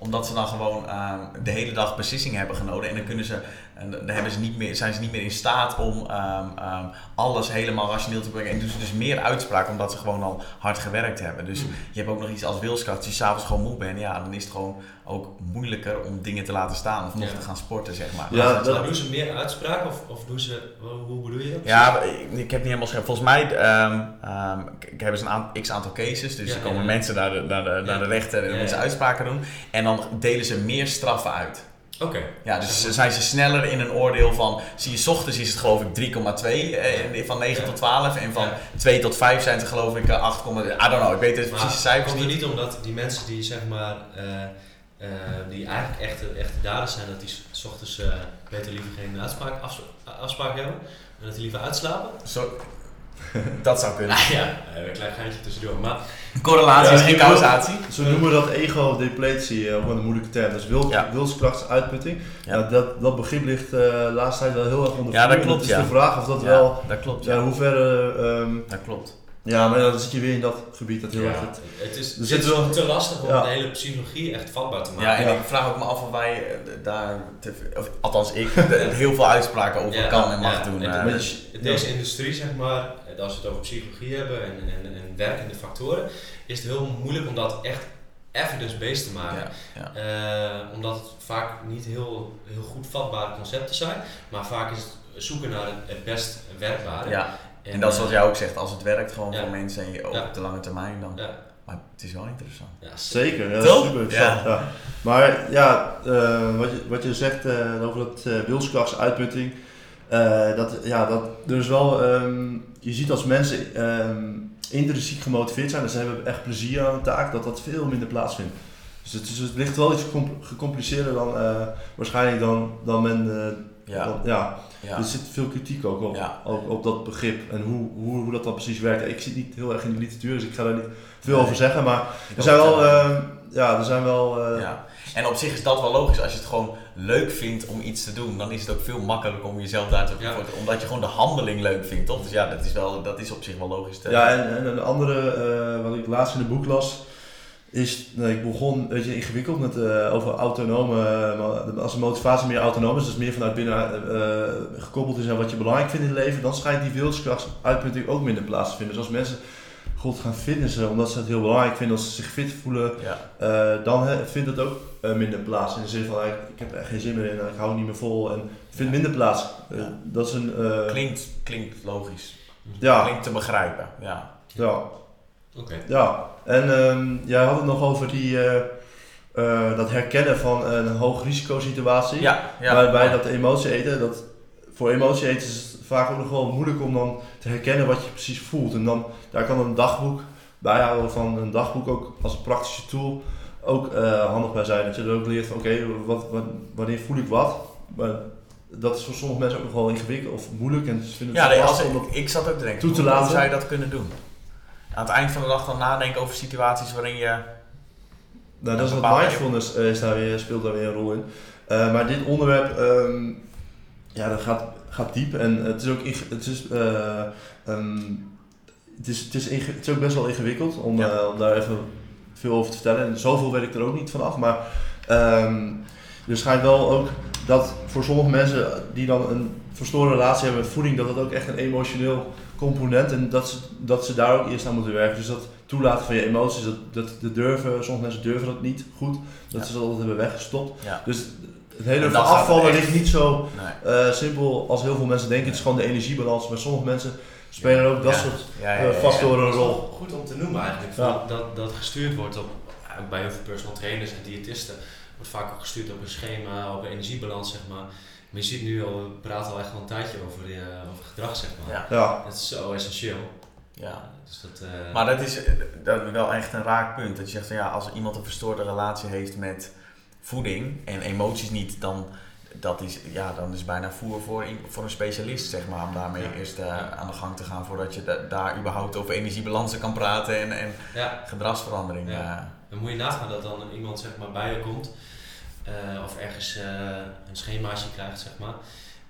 omdat ze dan gewoon ehm, de hele dag beslissingen hebben genomen. En dan kunnen ze, en dan hebben ze niet meer, zijn ze niet meer in staat om ehm, ehm, alles helemaal rationeel te brengen. En doen ze dus meer uitspraken omdat ze gewoon al hard gewerkt hebben. Dus Mm. je hebt ook nog iets als wilskracht. Als je s'avonds gewoon moe bent, ja, dan is het gewoon ook moeilijker om dingen te laten staan. Of nog Ja. te gaan sporten, zeg maar. Ja, Dus dat- doen ze meer uitspraken of, of doen ze, hoe bedoel je dat? ja, ik, ik heb niet helemaal scherp. Volgens mij ehm ehm, ik, ik heb eens een x aantal cases. Dus Ja, er komen ja. mensen naar de, naar de, naar de Ja. rechter en Ja, dan moeten ze uitspraken doen. En dan delen ze meer straffen uit. Oké. Ja, dus zijn ze sneller in een oordeel van, zie je, 's ochtends is het geloof ik 3,2 eh, van 9 Ja. tot 12 en van Ja. 2 tot 5 zijn het geloof ik eh, 8, I don't know, ik weet het Maar precieze cijfers komt het niet. niet omdat die mensen die zeg maar, eh, eh, die eigenlijk echte, echte daders zijn, dat die s- ochtends eh, beter liever geen uitspraak, afs- afspraak hebben en dat die liever uitslapen? Zo, dat zou kunnen. Nou ja, een klein geintje tussendoor. Maar Correlatie is geen causatie. Ze noemen dat ego-depletie, eh, op een moeilijke term. Dus wil, Ja. wilskrachtsuitputting. Ja. Ja. dat, dat begrip ligt eh, de laatste tijd wel heel erg onder Ja, dat klopt, Het is ja. de vraag of dat Ja, wel, dat klopt. ja, ver, eh, ehm, dat klopt. ja, maar dan zit je weer in dat gebied dat heel ja, erg het het is, het zit is wel- te lastig om Ja. de hele psychologie echt vatbaar te maken. Ja, en Ja. ik vraag ook me af of wij daar, te, of, althans ik, de- heel veel uitspraken over Ja, kan en mag ja. doen. En Deze industrie, zeg maar, als we het over psychologie hebben en, en, en werkende factoren, is het heel moeilijk om dat echt evidence-based te maken. ja, ja. Eh, omdat het vaak niet heel, heel goed vatbare concepten zijn, maar vaak is het zoeken naar het, het best werkbare. ja, en dat is wat jij ook zegt, als het werkt gewoon ja. voor mensen en je op de lange termijn dan. Ja, Maar het is wel interessant. ja, Zeker, ja, Toch? super interessant. Ja. Maar ja, eh, wat, je, wat je zegt eh, over dat uh, wilskrachtsuitputting, eh, dat, ja, dat is wel, ehm, je ziet als mensen ehm, intrinsiek gemotiveerd zijn, dus ze hebben echt plezier aan een taak, dat dat veel minder plaatsvindt. Dus het, is, het ligt wel iets gecom- gecompliceerder dan eh, waarschijnlijk dan, dan men. eh, Ja, dan- ja. ja. Er zit veel kritiek ook op, Ja. ook op dat begrip en hoe, hoe, hoe dat dan precies werkt. Ik zit niet heel erg in de literatuur, dus ik ga daar niet veel Nee. over zeggen. Maar er zijn wel, eh, eh, ja, er zijn wel. ja. En op zich is dat wel logisch. Als je het gewoon leuk vindt om iets te doen, dan is het ook veel makkelijker om jezelf daar te Ja. Omdat je gewoon de handeling leuk vindt, toch? Dus ja, dat is, wel, dat is op zich wel logisch. Te... Ja, en, en een andere, eh, wat ik laatst in het boek las, is, nou, ik begon, weet je, ingewikkeld met, eh, over autonome, eh, maar als de motivatie meer autonoom is, dus meer vanuit binnen eh, gekoppeld is aan wat je belangrijk vindt in het leven, dan schijnt die wilskrachtsuitpunting ook minder plaats te vinden. Dus als mensen God gaan fitnessen omdat ze het heel belangrijk vinden, als ze zich fit voelen, Ja. eh, dan vindt het ook eh, minder plaats. In de zin van, eh, ik heb er echt geen zin meer in, ik hou het niet meer vol en het vindt minder plaats. Eh, Ja. dat is een, eh, Klinkt, klinkt logisch. ja, Klinkt te begrijpen. Ja. ja. Oké. Ja, en ehm, jij had het nog over die, eh, eh, dat herkennen van een hoog risicosituatie. Ja, ja. Waarbij dat emotie eten, dat, voor emotie eten is het vaak ook nog wel moeilijk om dan te herkennen wat je precies voelt. En dan, daar kan een dagboek bijhouden van een dagboek ook als een praktische tool ook eh, handig bij zijn. Dat je er ook leert van oké, wat, wat, wanneer voel ik wat. Maar dat is voor sommige mensen ook nog wel ingewikkeld of moeilijk. En ze vinden het Ja, nee, als, lastig om ik, dat ik zat ook te denken, toe te hoe, hoe laten. zou je dat kunnen doen? Aan het eind van de dag dan nadenken over situaties waarin je... Nou, dat is wat mindfulness eh, is daar weer, speelt daar weer een rol in. Eh, maar dit onderwerp, ehm, ja, dat gaat, gaat diep en het is ook, het is, eh, ehm, het is, het is, inge- het is ook best wel ingewikkeld om, Ja. eh, om daar even veel over te vertellen. En zoveel weet ik er ook niet vanaf, maar ehm, er schijnt wel ook dat voor sommige mensen die dan een verstoorde relatie hebben met voeding, dat dat ook echt een emotioneel component en dat ze, dat ze daar ook eerst aan moeten werken. Dus dat toelaten van je emoties, dat, dat, dat durven, sommige mensen durven dat niet goed, dat Ja. ze dat altijd hebben weggestopt. Ja. Dus het hele gaat afvallen ligt niet zo Nee. eh, simpel als heel veel mensen denken. Het is gewoon de energiebalans. Maar sommige mensen spelen ook dat Ja. soort Ja, ja, eh, ja, ja. factoren een rol. goed om te noemen eigenlijk. Dat, dat gestuurd wordt op, bij heel veel personal trainers en diëtisten, wordt vaak ook gestuurd op een schema, op een energiebalans zeg maar. Maar je ziet nu al, we praten al echt wel een tijdje over, eh, over gedrag zeg maar. Ja. Ja, Dat is zo essentieel. Ja. Dus dat, eh, Maar dat is, dat wel echt een raak punt. Dat je zegt van ja, als iemand een verstoorde relatie heeft met voeding en emoties niet, dan, dat is, ja, dan is bijna voer voor, een- voor een specialist, zeg maar. Om daarmee Ja. eerst eh, aan de gang te gaan voordat je da- daar überhaupt over energiebalansen kan praten en, en ja, gedragsverandering. Ja. eh. dan moet je nagaan dat dan iemand zeg maar, bij je komt eh, of ergens een schemaatje krijgt zeg maar.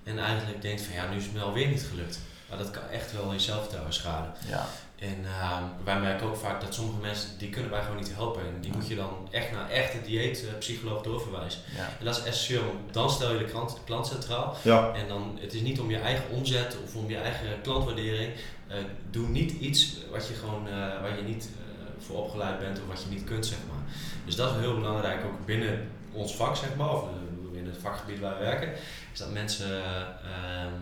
En eigenlijk denkt van ja, nu is het me alweer niet gelukt. Maar dat kan echt wel je zelfvertrouwen schaden. ja. En ehm, wij merken ook vaak dat sommige mensen, die kunnen wij gewoon niet helpen. En die moet je dan echt naar echt een dieetpsycholoog doorverwijzen. Ja. En dat is essentieel, dan stel je de klant, klant centraal. ja, En dan, het is niet om je eigen omzet of om je eigen klantwaardering. Eh, doe niet iets wat je gewoon, eh, waar je niet eh, voor opgeleid bent of wat je niet kunt, zeg maar. Dus dat is heel belangrijk, ook binnen ons vak, zeg maar, of eh, binnen het vakgebied waar we werken, is dat mensen, eh, ehm,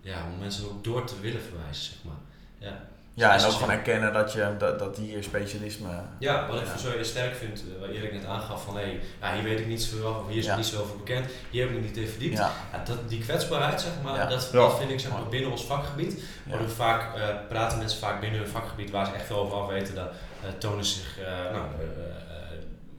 ja, om mensen ook door te willen verwijzen, zeg maar. Ja. Ja, en ook gewoon erkennen dat, je, dat, dat hier specialisme... Ja, wat ik Ja. zo sterk vind, eh, wat Erik net aangaf, van hé, ja, hier weet ik niet zoveel van, of hier is Ja. niet zoveel bekend, hier heb ik me niet in verdiept. Ja, Ja, dat, die kwetsbaarheid, zeg maar, Ja. dat, dat vind ik zeg maar, binnen ons vakgebied. ja. Worden vaak, eh, praten mensen vaak binnen hun vakgebied waar ze echt veel over af weten, dan eh, tonen zich, eh, nou,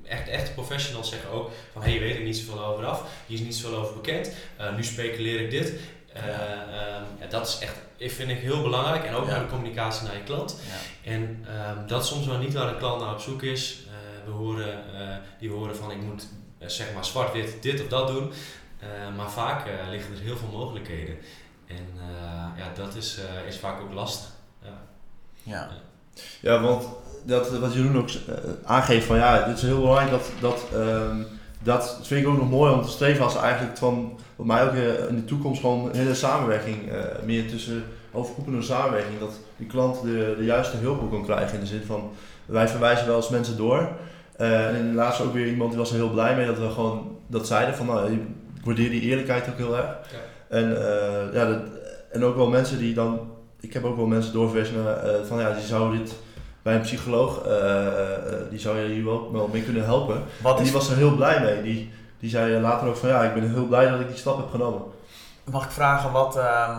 echt, echte professionals zeggen ook van hé, hey, hier weet ik niet zoveel over af, hier is niet zoveel over bekend, eh, nu speculeer ik dit. Ja, dat is echt, ik vind ik heel belangrijk en ook naar de communicatie naar je klant. En ehm, dat is soms wel niet waar de klant naar op zoek is. Eh, we horen, eh, die horen van ik moet zeg maar zwart-wit dit of dat doen. Maar vaak liggen er heel veel mogelijkheden. En ja, dat is, is vaak ook lastig. Ja. ja. ja, want dat, wat Jeroen ook aangeeft van ja, het is heel belangrijk dat, dat, ehm, dat vind ik ook nog mooi om te streven als eigenlijk van, wat mij ook eh, in de toekomst gewoon een hele samenwerking, eh, meer tussen overkoepelende samenwerking, dat die klant de, de juiste hulp ook kan krijgen in de zin van, wij verwijzen wel eens mensen door. Eh, en laatst ook weer iemand die was er heel blij mee dat we gewoon dat zeiden van nou, ik waardeer die eerlijkheid ook heel erg. Ja. En, eh, ja, dat, en ook wel mensen die dan, ik heb ook wel mensen doorverwezen naar, eh, van ja, die zouden dit bij een psycholoog, die zou je hier wel, wel mee kunnen helpen. Wat En is die was er heel blij mee. Die, die zei later ook van ja, ik ben heel blij dat ik die stap heb genomen. Mag ik vragen wat, ehm,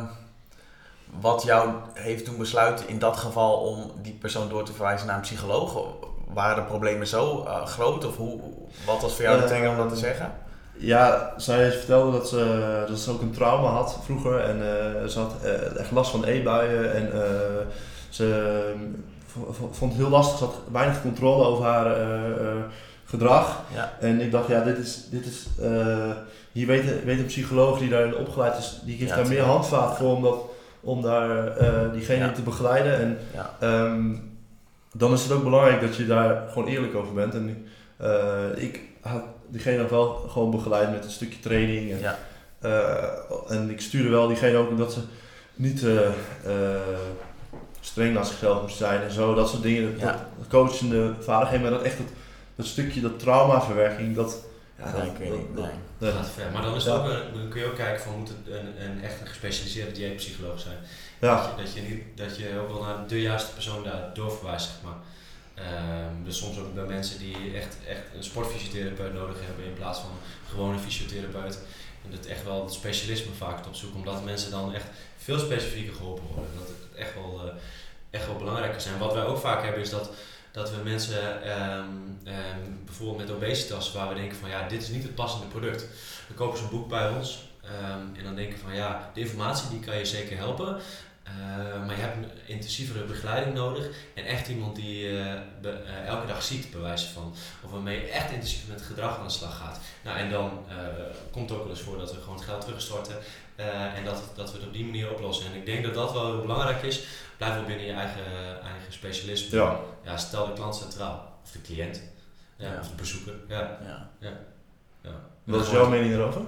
wat jou heeft doen besluiten in dat geval om die persoon door te verwijzen naar een psycholoog? Waren de problemen zo eh, groot of hoe, wat was voor jou de Eh, trigger om dat te zeggen? Ja, zij vertelde dat ze, dat ze ook een trauma had vroeger en eh, ze had eh, echt last van eetbuien en eh, ze vond het heel lastig, ze had weinig controle over haar eh, eh, gedrag. Ja, En ik dacht, ja, dit is, dit is eh, hier weet, weet een psycholoog die daarin opgeleid is, die heeft Ja, daar meer tuurlijk. handvaat voor om, dat, om daar eh, diegene Ja. te begeleiden. En Ehm, dan is het ook belangrijk dat je daar gewoon eerlijk over bent. En eh, ik had diegene ook wel gewoon begeleid met een stukje training. En, en ik stuurde wel diegene ook dat ze niet streng naar zichzelf moest zijn en zo. Dat soort dingen. Dat, coachende vaardigheden. Maar dat echt dat, dat stukje, dat traumaverwerking, dat... Ja, nee, dat, ik weet dat- niet. dat- Nee. dat- gaat ver. Maar dan, is Ja. ook dan kun je ook kijken van moet het een, een echt een gespecialiseerde dieetpsycholoog zijn. ja. Dat, je, dat, je niet, dat je ook wel naar de juiste persoon daar doorverwijst, zeg maar. Ehm, dus soms ook bij mensen die echt, echt een sportfysiotherapeut nodig hebben in plaats van een fysiotherapeut. En dat echt wel het specialisme vaak op zoek, omdat mensen dan echt veel specifieker geholpen worden. Dat het echt wel, eh, echt wel belangrijker zijn. Wat wij ook vaak hebben is dat dat we mensen ehm, ehm, bijvoorbeeld met obesitas, waar we denken van ja, dit is niet het passende product. Dan kopen ze een boek bij ons ehm, en dan denken van ja, de informatie die kan je zeker helpen. Uh, maar je hebt een intensievere begeleiding nodig en echt iemand die uh, elke dag ziet, bewijzen van. Of waarmee je echt intensief met gedrag aan de slag gaat. Nou, en dan komt het ook wel eens voor dat we gewoon geld terugstorten en dat, dat we het op die manier oplossen. En ik denk dat dat wel heel belangrijk is. Blijf wel binnen je eigen, eigen specialisme. Ja. ja. Stel de klant centraal, of de cliënt, ja, Ja. of de bezoeker. Ja. Ja. Ja. Ja. Wat is jouw mening erover?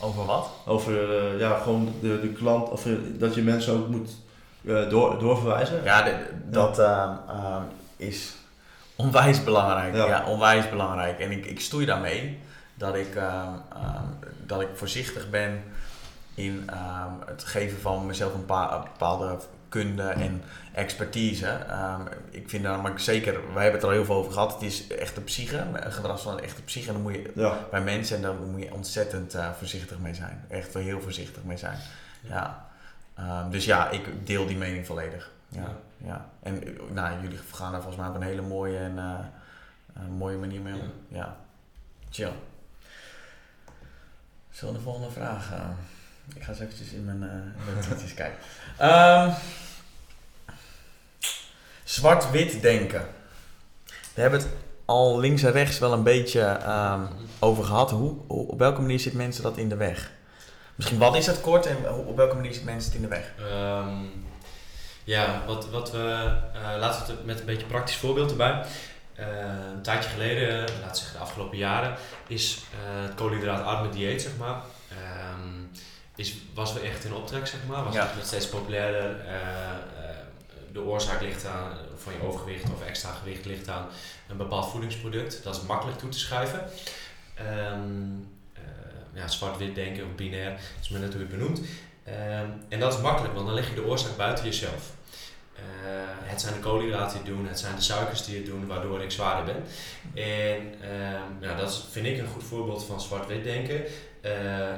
Over wat? Over eh, ja, gewoon de, de klant, of eh, dat je mensen ook moet eh, door, doorverwijzen? Ja, de- dat ehm, ehm, is onwijs belangrijk. Ja. Ja. onwijs belangrijk. En ik, ik stoei daarmee dat ik, ehm, dat ik voorzichtig ben in ehm, het geven van mezelf een paar bepaalde kunde en expertise. Ehm, ik vind daar, maar zeker, wij hebben het er al heel veel over gehad, het is echt de psyche, een gedrag van een echte psyche. En dan moet je Ja. bij mensen en daar moet je ontzettend eh, voorzichtig mee zijn. Echt wel heel voorzichtig mee zijn. Ja. Ehm, dus ja, ik deel die mening volledig. Ja, ja. Ja. En eh, nou, jullie gaan daar volgens mij op een hele mooie en eh, een mooie manier mee om. Ja. Ja. Chill. Zullen we de volgende vraag gaan? Ik ga eens eventjes in mijn notities kijken. Ehm, Zwart-wit denken. We hebben het al links en rechts wel een beetje ehm, over gehad. Hoe, op welke manier zit mensen dat in de weg? Misschien wat is het kort en op welke manier zit mensen het in de weg? Ehm, ja, wat, wat we, eh, laten we het met een beetje praktisch voorbeeld erbij. Eh, een tijdje geleden, laten we zeggen de afgelopen jaren, is eh, het koolhydraatarme dieet, zeg maar, is, was weer echt in optrek, zeg maar. Was Ja. het steeds populairder. eh, eh, de oorzaak ligt aan, van je overgewicht of extra gewicht ligt aan een bepaald voedingsproduct. Dat is makkelijk toe te schrijven. Ehm, eh, ja, zwart-wit denken of binair, is je het benoemt. Ehm, en dat is makkelijk, want dan leg je de oorzaak buiten jezelf. Het zijn de koolhydraten die het doen, het zijn de suikers die het doen, waardoor ik zwaarder ben. En ehm, ja, dat is, vind ik een goed voorbeeld van zwart-wit denken. Eh,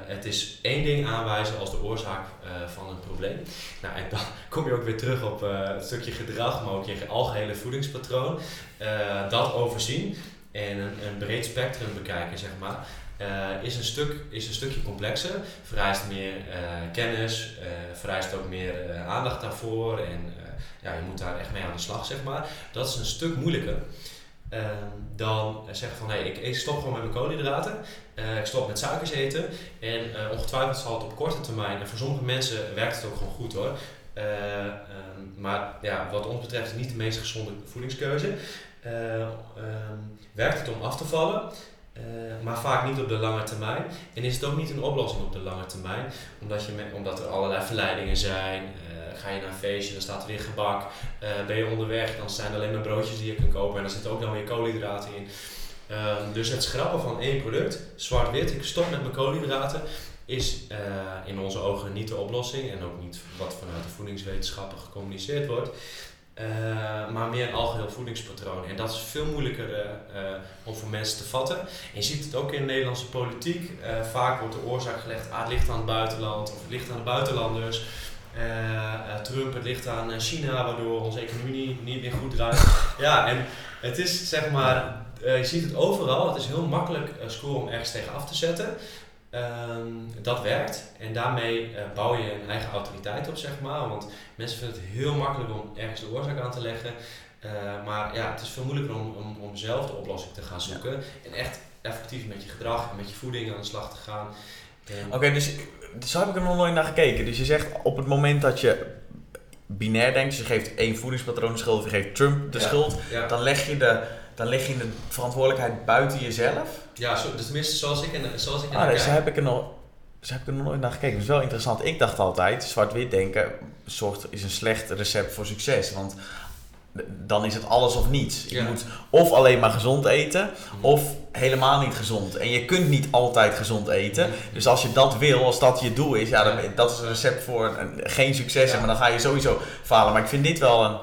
het is één ding aanwijzen als de oorzaak eh, van een probleem. Nou, en dan kom je ook weer terug op eh, het stukje gedrag, maar ook je algehele voedingspatroon. Dat overzien en een, een breed spectrum bekijken, zeg maar. is, een stuk, is een stukje complexer, vereist meer kennis, vereist ook meer aandacht daarvoor en ja, je moet daar echt mee aan de slag, zeg maar. Dat is een stuk moeilijker ehm, dan eh, zeggen van hé, ik, stop gewoon met mijn koolhydraten, eh, ik stop met suikers eten en eh, ongetwijfeld zal het op korte termijn, en voor sommige mensen werkt het ook gewoon goed hoor, eh, ehm, maar ja, wat ons betreft is niet de meest gezonde voedingskeuze. Eh, ehm, werkt het om af te vallen, maar vaak niet op de lange termijn. En is het ook niet een oplossing op de lange termijn, omdat, je omdat er allerlei verleidingen zijn. Ga je naar een feestje, dan staat er weer gebak. Eh, ben je onderweg, dan zijn er alleen maar broodjes die je kunt kopen en er zitten ook dan weer koolhydraten in. Ehm, dus het schrappen van één product, zwart-wit, ik stop met mijn koolhydraten, is eh, in onze ogen niet de oplossing en ook niet wat vanuit de voedingswetenschappen gecommuniceerd wordt. Eh, maar meer een algeheel voedingspatroon. En dat is veel moeilijker eh, eh, om voor mensen te vatten. En je ziet het ook in de Nederlandse politiek. Eh, vaak wordt de oorzaak gelegd, ah, het ligt aan het buitenland of het ligt aan de buitenlanders. Eh, eh, Trump, het ligt aan eh, China, waardoor onze economie niet, niet meer goed draait. ja, en het is zeg maar, je ziet het overal. Het is heel makkelijk scoren om ergens tegen af te zetten. Ehm, dat werkt en daarmee bouw je een eigen autoriteit op, zeg maar. Want mensen vinden het heel makkelijk om ergens de oorzaak aan te leggen. Maar ja, het is veel moeilijker om, om, om zelf de oplossing te gaan zoeken. En echt effectief met je gedrag en met je voeding aan de slag te gaan. Oké, dus zo heb ik er nog nooit naar gekeken. Dus je zegt op het moment dat je binair denkt, dus je geeft één voedingspatroon de schuld of je geeft Trump de Ja. schuld, ja, dan leg je de, dan leg je de verantwoordelijkheid buiten jezelf. ja zo, dus tenminste zoals ik en zoals ik Ah, dus zo kijk. heb ik er nog, zo heb ik er nog nooit naar gekeken. Dat is wel interessant. Ik dacht altijd, zwart-wit denken zorgt, is een slecht recept voor succes. Want dan is het alles of niets. Je Ja. moet of alleen maar gezond eten, of helemaal niet gezond. En je kunt niet altijd gezond eten. Dus als je dat wil, als dat je doel is, ja, dan, dat is een recept voor een, geen succes. Ja. Maar dan ga je sowieso falen. Maar ik vind dit wel een,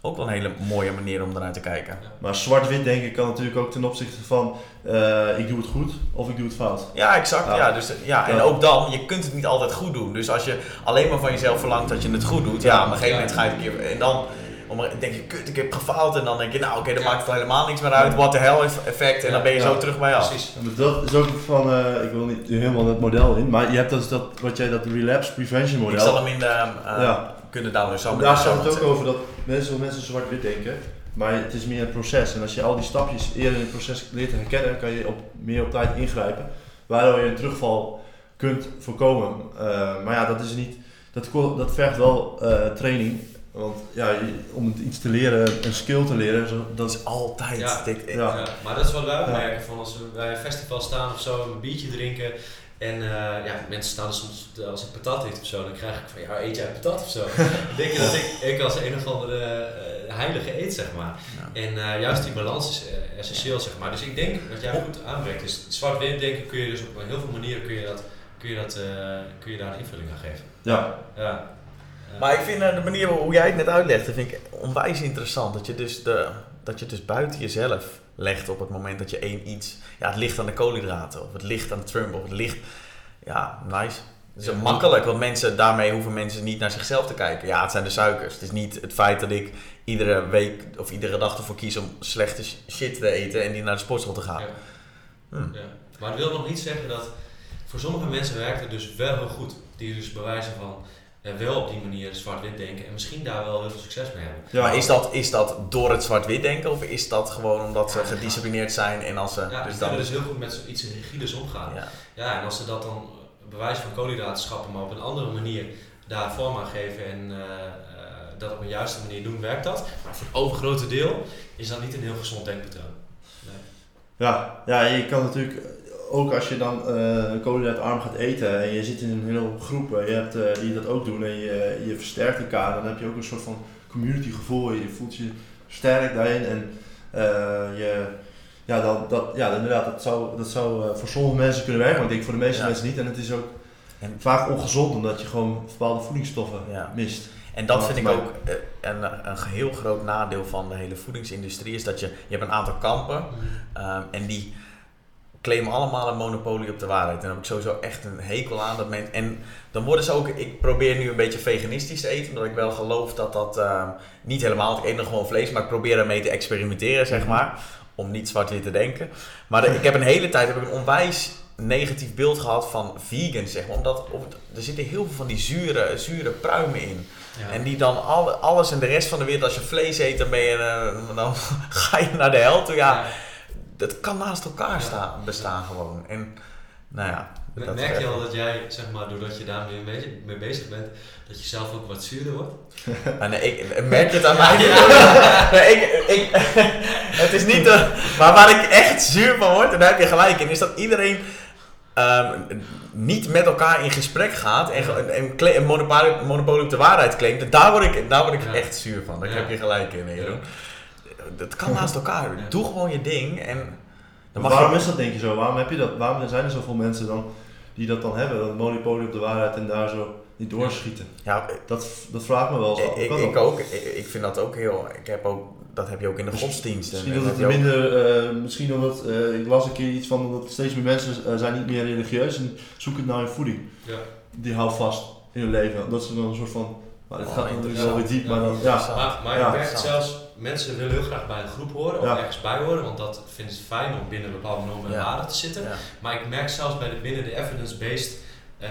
ook wel een hele mooie manier om ernaar te kijken. Maar zwart-wit denken kan natuurlijk ook ten opzichte van eh, ik doe het goed of ik doe het fout. Ja, exact. Ja. Ja. dus, ja, en ook dan, je kunt het niet altijd goed doen. Dus als je alleen maar van jezelf verlangt dat je het goed doet, ja, op een gegeven moment ga je het een keer. En dan, Om, dan denk je, kut, ik heb gefaald. En dan denk je, nou oké, dan maakt het helemaal niks meer uit. What the hell effect. En dan ben je Ja. zo terug bij af. Precies. Dat is ook van, eh, ik wil niet helemaal het model in, maar je hebt dus dat, wat jij dat relapse prevention Ik model. zal hem in de, eh, Ja. kunnen downloaden. Zo daar show het ook over dat mensen, mensen zwart-wit denken, maar het is meer een proces. En als je al die stapjes eerder in het proces leert te herkennen, kan je op, meer op tijd ingrijpen, waardoor je een terugval kunt voorkomen. Eh, maar ja, dat is niet, dat, dat vergt wel eh, training. Want ja, om iets te leren, een skill te leren, dat is altijd. Ja. dit- Ja. Ja, maar dat is wat wij ook merken van als we bij een festival staan of zo, een biertje drinken. En eh, ja, mensen staan er soms, als ik patat eet of zo, dan krijg ik van, ja, eet jij patat of zo? Dan denk je dat ik, ik als een of andere eh, heilige eet, zeg maar. Ja. En eh, juist die balans is essentieel, zeg maar. Dus ik denk dat jij goed aanbrengt. Dus zwart-wit denken kun je dus op heel veel manieren kun je, dat, kun je, dat, kun je daar een invulling aan geven. ja, Ja. Maar ik vind eh, de manier hoe jij het net uitlegde, vind ik onwijs interessant. Dat je dus, de, dat je dus buiten jezelf legt op het moment dat je één iets... Ja, het ligt aan de koolhydraten, of het ligt aan Trump, of het ligt... Ja, nice. Het is Ja. makkelijk, want mensen, daarmee hoeven mensen niet naar zichzelf te kijken. Ja, het zijn de suikers. Het is niet het feit dat ik iedere week of iedere dag ervoor kies om slechte shit te eten en die naar de sportschool te gaan. Ja. Hm. Ja. Maar het wil nog niet zeggen dat voor sommige mensen werkt het dus wel heel goed. Die dus bewijzen van eh, wel op die manier zwart-wit denken en misschien daar wel heel veel succes mee hebben. ja. Maar is dat, is dat door het zwart-wit denken of is dat gewoon omdat ze Ja, gedisciplineerd zijn en als ze... Ja, dus dan, dus heel goed met zoiets rigides omgaan. ja. Ja, en als ze dat dan bewijs van koolhydraten schrappen, maar op een andere manier daar vorm aan geven en eh, eh, dat op een juiste manier doen, werkt dat. Maar voor het overgrote deel is dat niet een heel gezond denkpatroon. Nee. Ja, ja, je kan natuurlijk, ook als je dan eh koolhydraatarm gaat eten en je zit in een hele groep eh, je hebt, eh, die dat ook doen en je, je versterkt elkaar, dan heb je ook een soort van community gevoel. Je voelt je sterk daarin en eh, je, ja, dat, dat, ja, inderdaad, dat zou, dat zou voor sommige mensen kunnen werken, maar ik denk voor de meeste Ja. mensen niet. En het is ook En- vaak ongezond omdat je gewoon bepaalde voedingsstoffen Ja. mist. En dat vind ik ook een, een heel groot nadeel van de hele voedingsindustrie. Is dat je, je hebt een aantal kampen ehm, en die claimen allemaal een monopolie op de waarheid. En daar heb ik sowieso echt een hekel aan. Dat men, en dan worden ze ook, ik probeer nu een beetje veganistisch te eten, omdat ik wel geloof dat dat ehm, niet helemaal, ik eet nog gewoon vlees, maar ik probeer ermee te experimenteren, zeg maar. Om niet zwart-wit te denken. Maar de- ik heb een hele tijd heb ik een onwijs negatief beeld gehad van vegans, zeg maar. Omdat of er zitten heel veel van die zure, zure pruimen in. Ja. En die dan alle, alles en de rest van de wereld, als je vlees eet, dan, ben je, eh, dan ga je naar de hel toe. Ja, dat kan naast elkaar staan, bestaan gewoon. En nou ja. Me- dat- Merk je al dat jij, zeg maar, doordat je daarmee een beetje mee bezig bent, dat je zelf ook wat zuurder wordt? Ah, nee, ik, merk het aan mij? Nee, ik, ik, het is niet... De, maar waar ik echt zuur van word, en daar heb je gelijk in, is dat iedereen ehm, niet met elkaar in gesprek gaat en, een monopolie, monopolie op de waarheid claimt. Daar word ik, daar word ik Ja. echt zuur van. Daar Ja. heb je gelijk in, Jeroen. Dat kan naast elkaar. Ja. Doe gewoon je ding en... Dan Maar mag waarom je, is dat denk je zo? Waarom, heb je dat, waarom zijn er zoveel mensen dan die dat dan hebben? Dat monopolie op de waarheid en daar zo niet doorschieten? ja, Dat, dat vraagt me wel eens af. ik, ik dat? ook. Ik, ik vind dat ook heel... Ik heb ook, dat heb je ook in de Misschien- godsdiensten. Misschien En dat het minder, eh, misschien omdat, eh, ik las een keer iets van dat steeds meer mensen eh, zijn niet meer religieus en zoeken naar hun voeding. Ja. Die houden vast in hun leven. Dat ze dan een soort van, maar dit Oh, gaat natuurlijk wel weer diep, Ja. maar dan, ja. Maar, maar Ja. je merkt Interessant. zelfs, mensen willen heel graag bij een groep horen of Ja. ergens bij horen, want dat vinden ze fijn om binnen bepaalde normen en Ja. waarden te zitten. Ja. Maar ik merk zelfs bij de, binnen de evidence-based eh,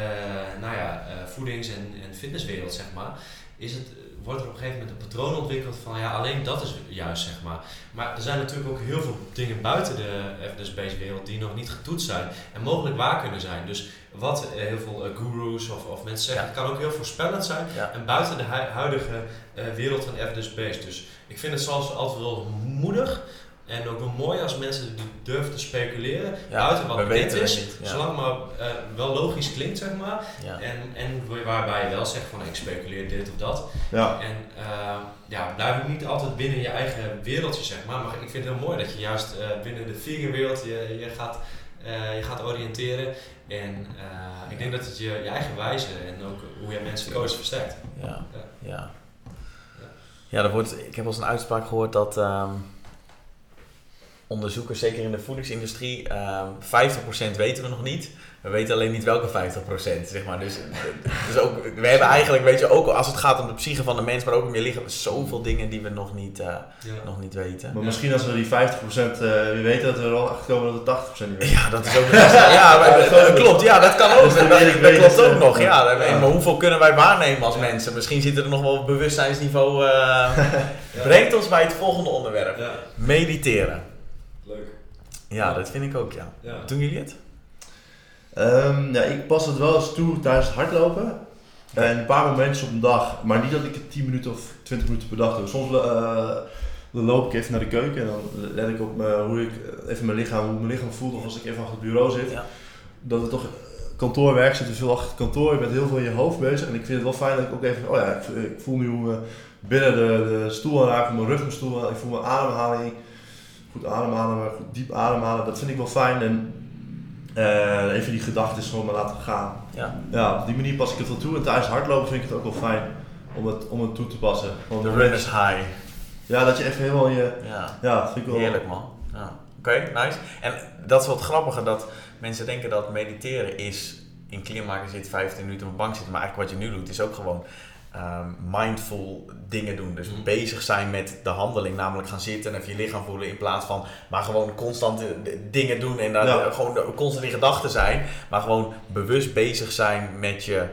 nou ja, eh, voedings- en, en fitnesswereld, zeg maar, is het, wordt er op een gegeven moment een patroon ontwikkeld van ja, alleen dat is juist, zeg maar. Maar er zijn natuurlijk ook heel veel dingen buiten de evidence-based wereld die nog niet getoetst zijn en mogelijk waar kunnen zijn. Dus wat eh, heel veel eh, gurus of, of mensen zeggen, Ja. kan ook heel voorspellend zijn en buiten de hu- huidige wereld van evidence-based. Dus ik vind het soms altijd wel moedig en ook wel mooi als mensen die durven te speculeren Ja, buiten wat bekend het is, ja. zolang maar eh, wel logisch klinkt, zeg maar. Ja. En, en waarbij je wel zegt van ik speculeer dit of dat. ja. En eh, ja, blijf ook niet altijd binnen je eigen wereldje, zeg maar. Maar ik vind het heel mooi dat je juist eh, binnen de vegan wereld je, je, gaat, eh, je gaat oriënteren. En eh, ik denk dat het je, je eigen wijze en ook hoe je mensen coacht versterkt. Ja, Ja. er wordt, ik heb wel eens een uitspraak gehoord dat. ehm, onderzoekers, zeker in de voedingsindustrie, ehm 50% weten we nog niet. We weten alleen niet welke 50%, zeg maar. Dus, dus ook, we hebben eigenlijk, weet je, ook als het gaat om de psyche van de mens, maar ook om je lichaam, zoveel dingen die we nog niet, eh, Ja. nog niet weten. Maar misschien als we die 50% eh weer weten, dat we er al achter komen dat het 80% niet weten. Ja, dat is ook Ja, maar, Ja, dat klopt. Ja, dat kan ook. Dus Dat, klopt ook eh, nog. Ja, maar hoeveel kunnen wij waarnemen als Ja. mensen? Misschien zit er nog wel op bewustzijnsniveau. eh Ja. Brengt ons bij het volgende onderwerp. Ja, Mediteren. leuk. Ja, dat vind ik ook, ja. Ja. Doen jullie het? Ehm, ja, ik pas het wel eens toe tijdens het hardlopen. En een paar momentjes op een dag. Maar niet dat ik het 10 minuten of 20 minuten per dag doe. Soms eh, dan loop ik even naar de keuken en dan let ik op me, hoe ik even mijn lichaam, hoe mijn lichaam voelt. Of als ik even achter het bureau zit. Ja. Dat het toch kantoorwerk zit, er veel achter het kantoor. Je bent heel veel in je hoofd bezig. En ik vind het wel fijn dat ik ook even, oh ja, ik, voel- ik voel nu hoe binnen de, de stoel aanraken, mijn rug mijn stoel. Ik voel mijn ademhaling. Goed ademhalen, maar goed diep ademhalen. Dat vind ik wel fijn. En eh, even die gedachten gewoon maar laten gaan. Ja. Ja, op die manier pas ik het wel toe. En tijdens hardlopen vind ik het ook wel fijn om het, om het toe te passen. Want De runner's high. Ja, dat je even helemaal je... Ja. Ja, dat vind ik wel... Heerlijk man. Ja. Oké, nice. En dat is wat grappiger dat mensen denken dat mediteren is in kleermaker zit 15 minuten op de bank zitten. Maar eigenlijk wat je nu doet is ook gewoon ehm, mindful dingen doen. Dus Mhm. bezig zijn met de handeling, namelijk gaan zitten en even je lichaam voelen in plaats van maar gewoon constant eh, dingen doen en daar Ja. gewoon constant in gedachten zijn. Maar gewoon bewust bezig zijn met je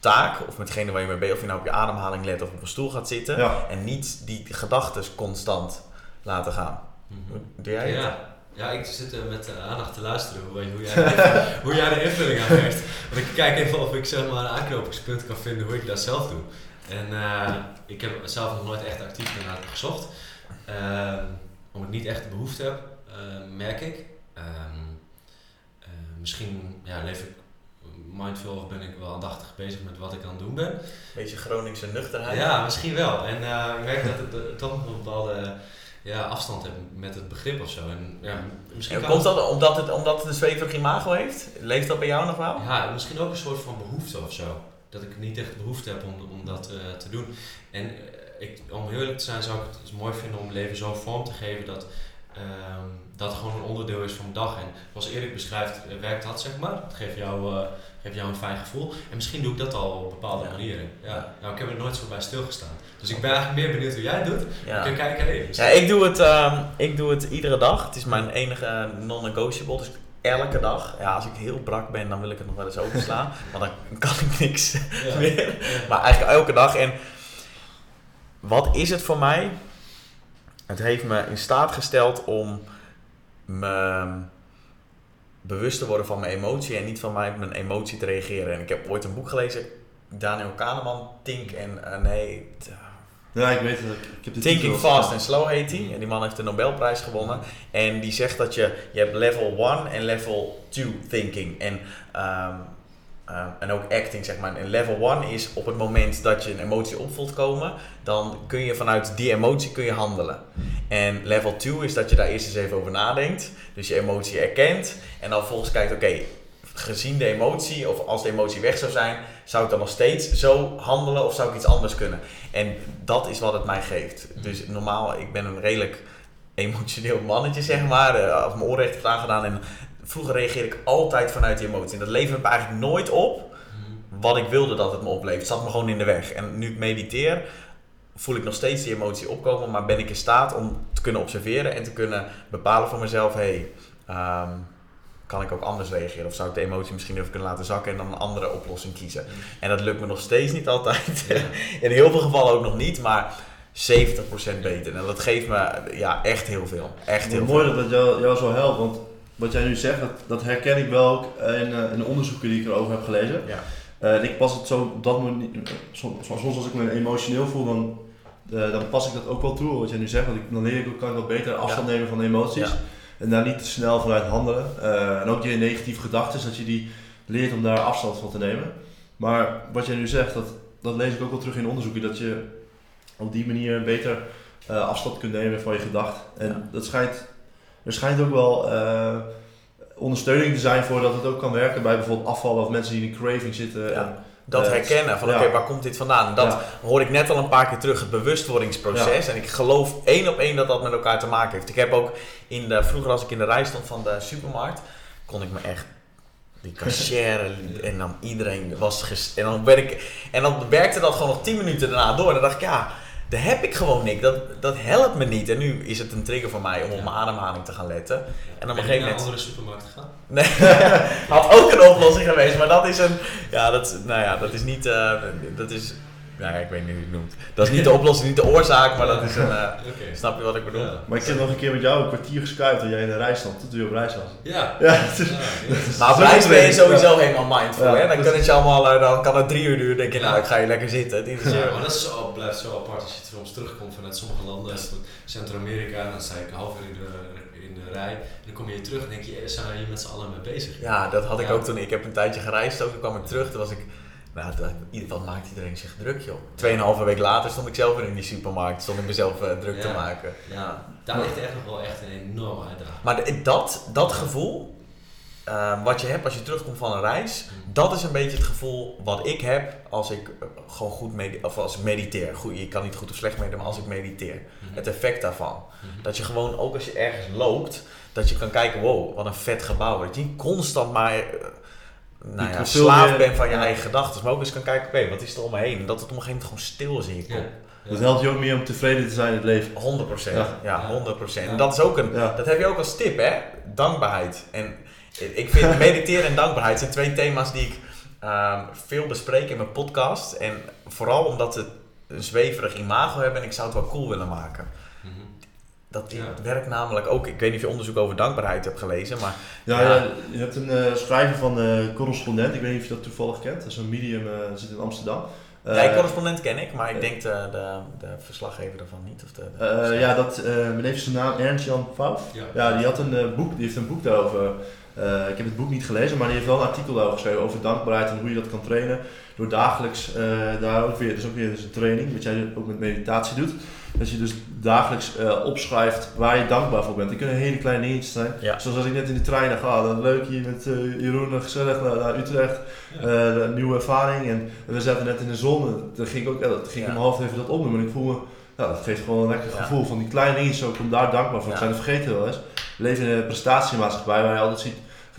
taak of met degene waar je mee bent. Of je nou op je ademhaling let of op een stoel gaat zitten. Ja. En niet die gedachten constant laten gaan. Mhm. Doe jij het? Ja. Ja, ik zit er met eh, aandacht te luisteren hoe, hoe, jij, hoe jij de invulling aan geeft. Want ik kijk even of ik zeg maar een aanknopingspunt kan vinden hoe ik dat zelf doe. En eh, ik heb zelf nog nooit echt actief daarna gezocht. Ehm, omdat ik niet echt de behoefte heb, eh, merk ik. Ehm, eh, misschien ja, leef ik mindful of ben ik wel aandachtig bezig met wat ik aan het doen ben. Beetje Groningse nuchterheid. Ja, misschien wel. En eh, ik merk dat het eh, toch een bepaalde ja, afstand heb met het begrip of zo. En, ja, misschien komt dat omdat het, omdat het een zweverig imago heeft? Leeft dat bij jou nog wel? Ja, misschien ook een soort van behoefte of zo. Dat ik niet echt behoefte heb om, om dat eh, te doen. En eh, ik, om heel eerlijk te zijn zou ik het mooi vinden om leven zo vorm te geven dat ehm, dat gewoon een onderdeel is van mijn dag. En zoals Erik beschrijft, eh, werkt dat zeg maar. Het geeft jou, eh, geeft jou een fijn gevoel. En misschien doe ik dat al op bepaalde Ja. manieren. Ja. Nou, ik heb er nooit zo bij stilgestaan. Dus ik ben eigenlijk meer benieuwd hoe jij het doet. Ja. Kun je kijken, hey, Ja, ik doe, het, ehm, ik doe het iedere dag. Het is mijn enige non-negotiable. Dus elke dag. Ja, als ik heel brak ben, dan wil ik het nog wel eens overslaan. want dan kan ik niks Ja. meer. Maar eigenlijk elke dag. En wat is het voor mij? Het heeft me in staat gesteld om me bewust te worden van mijn emotie en niet van mijn, mijn emotie te reageren. En ik heb ooit een boek gelezen, Daniel Kahneman, Think en uh, nee, Ja, ik weet het. Ik, heb Thinking Fast and Slow heet hij. En die man heeft de Nobelprijs gewonnen. En die zegt dat je, je hebt level 1 en level 2 thinking. En, ehm, ehm, en ook acting, zeg maar. En level 1 is op het moment dat je een emotie op voelt komen, dan kun je vanuit die emotie kun je handelen. En level 2 is dat je daar eerst eens even over nadenkt. Dus je emotie erkent. En dan volgens kijkt, oké, gezien de emotie, of als de emotie weg zou zijn, zou ik dan nog steeds zo handelen of zou ik iets anders kunnen? En dat is wat het mij geeft. Dus normaal, ik ben een redelijk emotioneel mannetje, zeg maar. eh, Als mijn oor recht. En vroeger reageerde ik altijd vanuit die emotie. En dat levert me eigenlijk nooit op wat ik wilde dat het me oplevert. Het zat me gewoon in de weg. En nu ik mediteer, voel ik nog steeds die emotie opkomen. Maar ben ik in staat om te kunnen observeren en te kunnen bepalen voor mezelf... Hey, ehm, kan ik ook anders reageren? Of zou ik de emotie misschien even kunnen laten zakken en dan een andere oplossing kiezen? En dat lukt me nog steeds niet altijd. Ja. In heel veel gevallen ook nog niet, maar 70% beter. En dat geeft me ja, echt heel veel. Echt heel mooi veel. dat dat jou, jou zo helpt, want wat jij nu zegt, dat, dat herken ik wel ook in, eh, in de onderzoeken die ik erover heb gelezen. Ja. Eh, ik pas het zo op dat moment, soms, soms als ik me emotioneel voel, dan, eh, dan pas ik dat ook wel toe, wat jij nu zegt. Want ik, dan leer ik ook, kan ik wat beter afstand nemen van de emoties. Ja. En daar niet te snel vanuit handelen. Eh, en ook je negatieve gedachten, dat je die leert om daar afstand van te nemen. Maar wat jij nu zegt, dat, dat lees ik ook wel terug in onderzoeken, dat je op die manier beter eh, afstand kunt nemen van je gedachten. En Ja. dat schijnt, er schijnt ook wel eh, ondersteuning te zijn voor dat het ook kan werken bij bijvoorbeeld afvallen of mensen die in een craving zitten. Ja. En Dat Eh, herkennen van oké, waar komt dit vandaan? En dat hoor ik net al een paar keer terug, het bewustwordingsproces. En ik geloof één op één dat dat met elkaar te maken heeft. Ik heb ook in de, vroeger als ik in de rij stond van de supermarkt, kon ik me echt die cashier en dan iedereen was en dan en dan werkte dat gewoon nog 10 minuten daarna door. En dan dacht ik ja, daar heb ik gewoon niks. Dat, dat helpt me niet. En nu is het een trigger voor mij om op mijn ademhaling te gaan letten. En op een gegeven naar een moment andere supermarkt gegaan? Nee, had ook een oplossing geweest, maar dat is een. Ja, dat, nou ja, dat is niet. eh, dat is. Nou ja, ik weet niet hoe je het noemt. Dat is niet de oplossing, niet de oorzaak, maar dat is een. eh, snap je wat ik bedoel? Ja. Maar ik heb nog een keer met jou een kwartier geskuipt toen jij in de rij stond, toen je op reis was. Ja. Ja, het is- Ja, ja, het is- Nou, Zo op reis ben je sowieso ja. helemaal mindful. Ja, hè? Dan, dus- kan het je allemaal, eh, dan kan het drie uur duren. denk je, nou, ik ga je lekker zitten. Het interesseert Ja, maar dat is zo, blijft zo apart als je soms terugkomt vanuit sommige landen, Centro-Amerika, dan sta ik een half uur in de, in de rij. En dan kom je hier terug en denk je, eh, zijn we hier met z'n allen mee bezig? Ja, dat had ik Ja. ook toen. Ik heb een tijdje gereisd ook. Toen kwam ik terug. Toen was ik. Nou, ieder- wat maakt iedereen zich druk, joh? Tweeënhalve week later stond ik zelf weer in die supermarkt. Stond ik mezelf eh, druk te maken. Ja, daar ligt echt nog wel echt een enorme uitdaging. Maar de- dat, dat gevoel, eh, wat je hebt als je terugkomt van een reis, dat is een beetje het gevoel wat ik heb als ik eh, gewoon goed medi of als ik mediteer. Goed, je kan niet goed of slecht mediteren, maar als ik mediteer. Mhm. Het effect daarvan. Mhm. Dat je gewoon, ook als je ergens loopt, dat je kan kijken, wow, wat een vet gebouw. Dat je niet constant maar eh, nou ja, slaaf bent van je eigen gedachten. Maar ook eens kan kijken, oké, wat is er om me heen? En dat het op een gegeven moment gewoon stil is in je kop. Dat helpt je ook meer om tevreden te zijn in het leven. 100%. Ja. Ja, Ja. 100%. Ja. En dat is ook een, dat heb je ook als tip, hè? Dankbaarheid. En ik vind mediteren en dankbaarheid zijn twee thema's die ik ehm, veel bespreek in mijn podcast. En vooral omdat ze een zweverig imago hebben en ik zou het wel cool willen maken. Dat Ja. werkt namelijk ook. Ik weet niet of je onderzoek over dankbaarheid hebt gelezen, maar Ja, Ja. ja, je hebt een eh, schrijver van eh, Correspondent, ik weet niet of je dat toevallig kent. Dat is een medium, eh, zit in Amsterdam. ja, Eh, die correspondent ken ik, maar ik denk de, de, de verslaggever ervan niet. Of de, de- Eh, ja, dat, eh men heeft zijn naam Ernst-Jan Pfauf. Ja. Ja, die, had een, boek, die heeft een boek daarover. Eh, ik heb het boek niet gelezen, maar die heeft wel een artikel daarover geschreven over dankbaarheid en hoe je dat kan trainen. Door dagelijks eh, daar ook weer, dus ook weer dus een training, wat jij ook met meditatie doet. Dat je dus dagelijks eh, opschrijft waar je dankbaar voor bent. Het kunnen hele kleine dingetjes zijn. Ja. Zoals als ik net in de trein ah, dan leuk hier met Jeroen, gezellig naar, naar Utrecht. Ja. Een nieuwe ervaring. En we zaten net in de zon. Dan ging ik ook, dat ging Ja. om half even dat opnoemen. En ik voel me, ja, dat geeft gewoon een lekker gevoel van die kleine dingetjes ook om daar dankbaar voor te zijn. Dat vergeten we wel eens. We leven in een prestatiemaatschappij waar je altijd ziet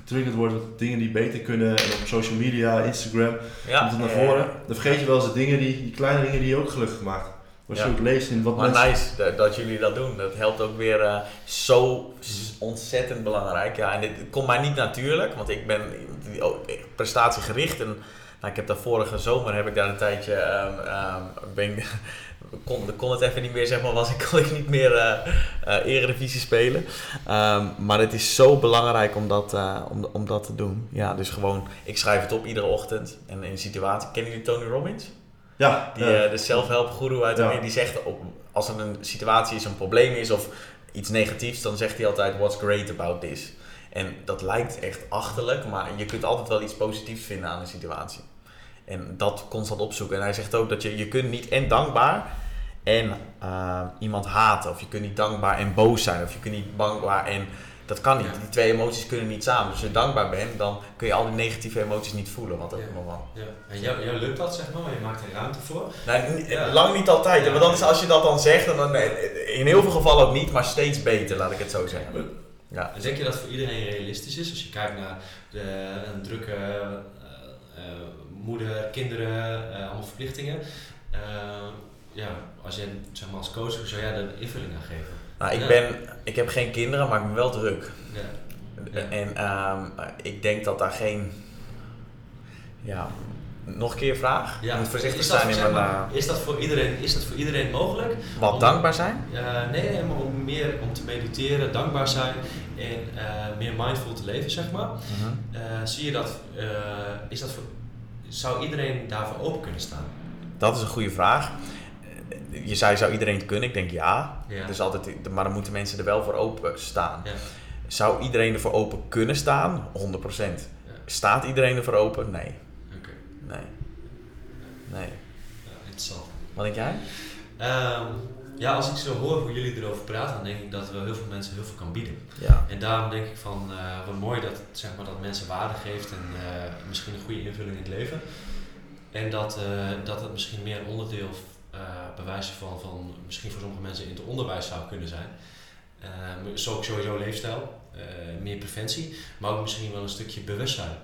getriggerd wordt met dingen die beter kunnen. En op social media, Instagram, ja, komt het naar voren. Dan vergeet je wel eens de dingen, die, die kleine dingen die je ook gelukkig maakt. Wat je ook leest in wat Maar mensen... nice dat, dat jullie dat doen. Dat helpt ook weer eh, zo ontzettend belangrijk. Ja, en dit komt mij niet natuurlijk, want ik ben oh, prestatiegericht. En nou, ik heb daar vorige zomer heb ik daar een tijdje ehm, ehm, ben kon, kon het even niet meer zeg maar was ik kon ik niet meer eh eh, eredivisie spelen. Ehm, maar het is zo belangrijk om dat, eh, om, om dat te doen. Ja, dus gewoon ik schrijf het op iedere ochtend en in een situatie. Kennen jullie Tony Robbins? Ja, Die, de self-help guru uit Ja. Amerika, die zegt op, als er een situatie is, een probleem is of iets negatiefs, dan zegt hij altijd what's great about this. En dat lijkt echt achterlijk, maar je kunt altijd wel iets positiefs vinden aan een situatie. En dat constant opzoeken. En hij zegt ook dat je, je kunt niet en dankbaar en eh, iemand haten. Of je kunt niet dankbaar en boos zijn. Of je kunt niet dankbaar en... Dat kan niet. Ja. Die twee emoties kunnen niet samen. Dus als je dankbaar bent, dan kun je al die negatieve emoties niet voelen. Wat Ja. nog wel. Ja. En jou, jou lukt dat, zeg maar, maar je maakt er ruimte voor. Nou, n- Ja. lang niet altijd. Want dat is als je dat dan zegt, dan, in heel veel gevallen ook niet, maar steeds beter, laat ik het zo zeggen. Ja. En denk je dat voor iedereen realistisch is? Als je kijkt naar de, een drukke kinderen, eh, allemaal verplichtingen. Eh, ja, als je zeg maar als coach, hoe zou jij daar een invulling aan geven? Nou, ik, Ja. ben, ik heb geen kinderen, maar ik ben wel druk. Ja. Ja. En ehm, ik denk dat daar geen. Ja, nog een keer vraag? Ja. Moet voorzichtig zijn in mijn. maar, eh, is, dat voor iedereen, is dat voor iedereen mogelijk? wat om- dankbaar zijn? Nee, nee, maar om meer om te mediteren, dankbaar zijn en meer mindful te leven, zeg maar. Eh, zie je dat, is dat voor, zou iedereen daarvoor open kunnen staan? Dat is een goede vraag. Je zei, zou iedereen het kunnen? Ik denk ja. Ja. Dus altijd, maar dan moeten mensen er wel voor open staan. Ja. Zou iedereen ervoor open kunnen staan? 100%. Ja. Staat iedereen ervoor open? Nee. Oké, Nee. Nee. ja, interessant. Wat denk jij? Ehm, ja, als ik zo hoor hoe jullie erover praten, dan denk ik dat wel heel veel mensen heel veel kan bieden. Ja. En daarom denk ik van, eh, wat mooi dat, zeg maar, dat mensen waarde geeft en eh, misschien een goede invulling in het leven. En dat, eh, dat het misschien meer een onderdeel bewijzen van, van misschien voor sommige mensen in het onderwijs zou kunnen zijn. Uh, sowieso leefstijl, meer preventie, maar ook misschien wel een stukje bewustzijn.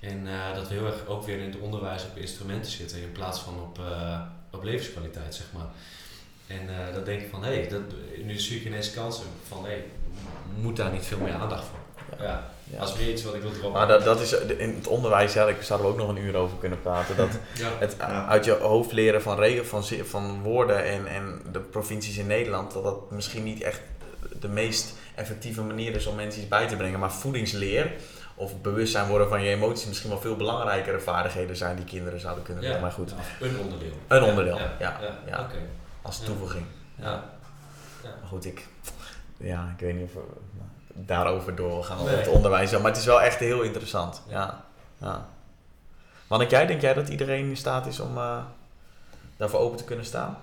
En dat we heel erg ook weer in het onderwijs op instrumenten zitten in plaats van op, op levenskwaliteit, zeg maar. En dan denk ik van, hé, hey, nu zie ik ineens kansen van, hé, hey, moet daar niet veel meer aandacht voor? Ja. ja. Dat is weer iets wat ik wil erop. Maar dat, dat is in het onderwijs, ja, daar zouden we ook nog een uur over kunnen praten. Dat het uit je hoofd leren van, regel, van, van woorden en, en de provincies in Nederland, dat dat misschien niet echt de meest effectieve manier is om mensen iets bij te brengen. Maar voedingsleer of bewustzijn worden van je emoties misschien wel veel belangrijkere vaardigheden zijn die kinderen zouden kunnen leren. Maar goed. Een onderdeel. Een onderdeel, ja. ja, Als toevoeging. Ja. Maar goed, ik, ja, ik weet niet of daarover doorgaan nee. het onderwijs. Maar het is wel echt heel interessant. Ja. ja. Wanneer jij, denk jij dat iedereen in staat is om uh, daarvoor open te kunnen staan?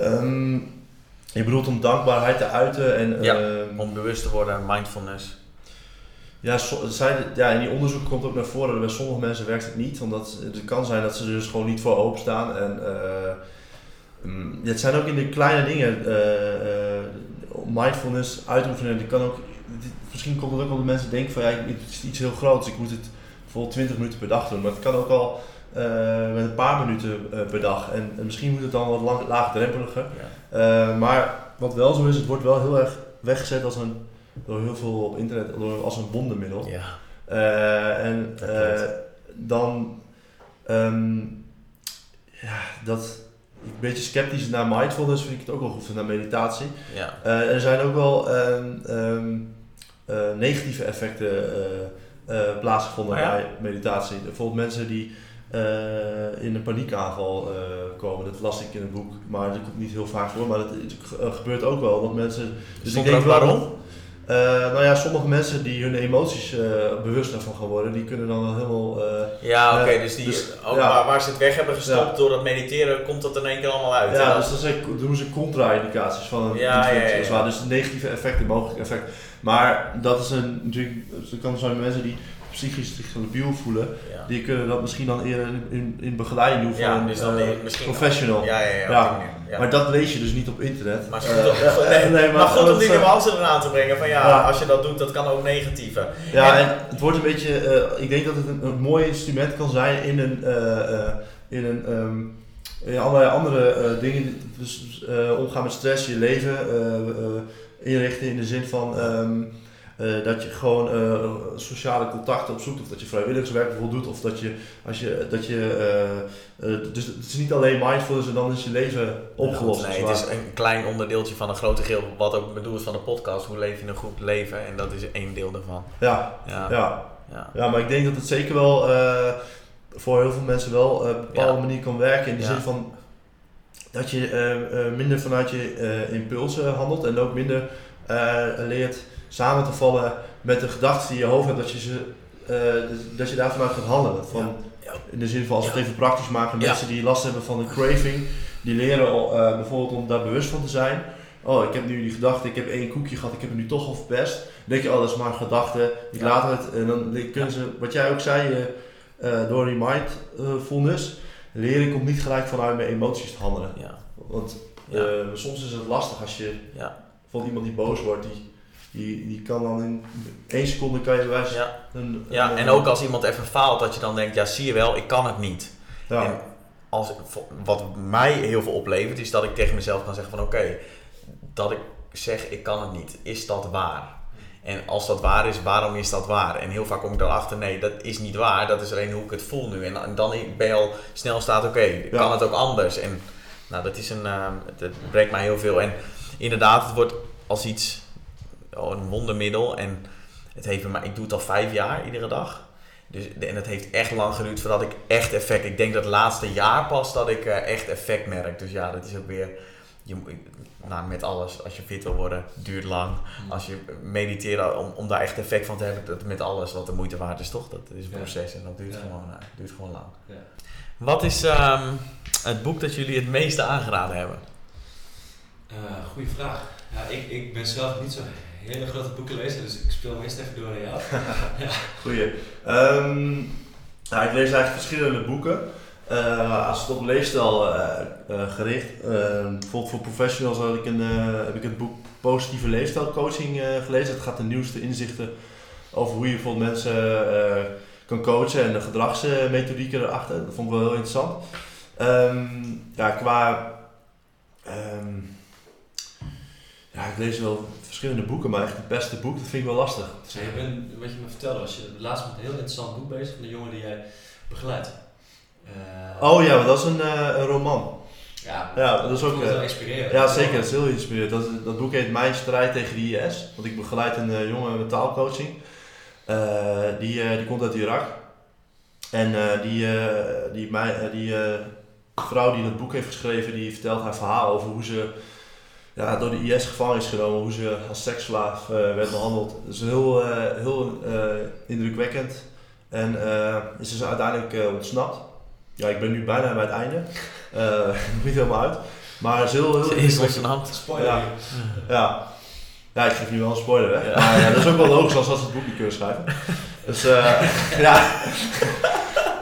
Um, je bedoelt om dankbaarheid te uiten en... Ja, ehm, om bewust te worden, mindfulness. Ja, so, zij, ja, in die onderzoek komt ook naar voren dat bij sommige mensen werkt het niet. Omdat het kan zijn dat ze er dus gewoon niet voor openstaan. En uh, het zijn ook in de kleine dingen. Uh, mindfulness uitoefenen, die kan ook, misschien komt het ook wel de mensen denken van ja, het is iets heel groots, ik moet het vol 20 minuten per dag doen. Maar het kan ook al uh, met een paar minuten per dag. En, en, misschien moet het dan wat lang, laagdrempeliger. Ja. Maar wat wel zo is, het wordt wel heel erg weggezet als een, door heel veel op internet door, als een wondermiddel. Ja. en dan, um, ja, dat een beetje sceptisch naar mindfulness, vind ik het ook wel goed, naar meditatie. Ja. Uh, er zijn ook wel um, um, uh, negatieve effecten uh, plaatsgevonden oh bij meditatie. Bijvoorbeeld mensen die in een paniekaanval komen, dat las ik in het boek, maar dat komt niet heel vaak voor, maar het, gebeurt ook wel. Dat mensen, dus ik denk waarom? Uh, nou ja, sommige mensen die hun emoties uh, bewust daarvan gaan worden, die kunnen dan wel helemaal. Uh, ja, oké, dus die dus, ook ja. waar, ze het weg hebben gestopt door dat mediteren, komt dat in één keer allemaal uit. Ja, dus dan zijn, doen ze contra-indicaties van een ja, ja, ja, Dus negatieve effecten, mogelijke effecten. Maar dat is een, natuurlijk, er kan zijn mensen die psychisch zich labiel voelen, die kunnen dat misschien dan eerder in, in, begeleiding doen van een dus uh, professional. Ja, ja, ja, Maar dat lees je dus niet op internet. Maar, uh, goed, nee, nee, maar, maar goed om die nuance eraan te brengen van ja, als je dat doet, dat kan ook negatieve. Ja, en, het wordt een beetje, uh, ik denk dat het een, een, mooi instrument kan zijn in een, in een um, in allerlei andere dingen, dus omgaan met stress, je leven inrichten in de zin van... Um, uh, dat je gewoon uh, sociale contacten opzoekt, of dat je vrijwilligerswerk bijvoorbeeld doet, of dat je, als je, dat je uh, dus het is niet alleen mindfulness en dan is je leven opgelost. Ja, nee, het is een klein onderdeeltje van een grote geel, wat ook bedoeld is van de podcast, hoe leef je een goed leven, en dat is één deel daarvan. Ja, ja. ja. ja. ja maar ik denk dat het zeker wel voor heel veel mensen wel op een bepaalde manier kan werken, in de zin van dat je minder vanuit je impulsen handelt en ook minder leert samen te vallen met de gedachten die je hoofd hebt, dat je, ze, uh, dat je daar vanuit gaat handelen. Van, In de zin van, als we het even praktisch maken, mensen die last hebben van een craving, die leren uh, bijvoorbeeld om daar bewust van te zijn. Oh, ik heb nu die gedachte, ik heb één koekje gehad, ik heb het nu toch al verpest. Dan denk je, oh, dat is maar een gedachte, ik laat het. En dan kunnen ze, wat jij ook zei, uh, door die mindfulness, leren komt niet gelijk vanuit mijn emoties te handelen. Want soms is het lastig als je van iemand die boos wordt, die die, die kan dan in één seconde kan je wijs. Ja, een, ja en ook als iemand even faalt, dat je dan denkt, ja zie je wel, ik kan het niet. Ja. En als, wat mij heel veel oplevert, is dat ik tegen mezelf kan zeggen van oké, dat ik zeg ik kan het niet, is dat waar? En als dat waar is, waarom is dat waar? En heel vaak kom ik erachter, nee, dat is niet waar. Dat is alleen hoe ik het voel nu. En, dan ben je al snel staat, oké, okay, kan het ook anders? En nou, dat is een, uh, het brengt mij heel veel. En inderdaad, het wordt als iets een wondermiddel. En het heeft maar, ik doe het al vijf jaar iedere dag. Dus, en het heeft echt lang geduurd voordat ik echt effect. Ik denk dat het laatste jaar pas dat ik uh, echt effect merk. Dus ja, dat is ook weer. Je, nou, met alles, als je fit wil worden, duurt lang. Mm. Als je mediteert om, om daar echt effect van te hebben, dat met alles wat de moeite waard is, toch? Dat is een proces en dat duurt, gewoon, uh, duurt gewoon lang. Ja. Wat is um, het boek dat jullie het meeste aangeraden hebben? Uh, goeie vraag. Ja, ik, ik ben zelf niet zo hele grote boeken lezen, dus ik speel meest even door naar jou. ja. Goeie. Um, Ja, ik lees eigenlijk verschillende boeken. Uh, als het op leefstijl uh, uh, gericht. bijvoorbeeld voor professionals had ik een, heb ik het boek Positieve Leefstijlcoaching gelezen. Het gaat de nieuwste inzichten over hoe je bijvoorbeeld mensen kan coachen en de gedragsmethodieken erachter. Dat vond ik wel heel interessant. Um, ja, qua. Um, ja, ik lees wel verschillende boeken, maar echt het beste boek, dat vind ik wel lastig. Bent, wat je me vertelde, was je laatst met een heel interessant boek bezig van de jongen die jij begeleidt. Uh, oh ja, maar dat is een, uh, een roman. Ja, ja, dat is ook. Uh, inspirerend. Ja, zeker, dat is heel inspirerend. Dat, dat boek heet Mijn strijd tegen de IS. Want ik begeleid een jongen met taalcoaching. die, die komt uit Irak. En die, die, mij, die vrouw die dat boek heeft geschreven, die vertelt haar verhaal over hoe ze ja, door de IS gevangen is genomen, hoe ze als seksslaaf uh, werd behandeld. Dat is heel, uh, heel uh, indrukwekkend. En is ze dus uiteindelijk ontsnapt. Ja, ik ben nu bijna bij het einde. nog niet helemaal uit. Maar het is heel, heel. Spoiler. Ja. ja. Ja, ik geef nu wel een spoiler weg. Ja. Maar ja, dat is ook wel logisch als ze het boek niet kunnen schrijven. Dus ja.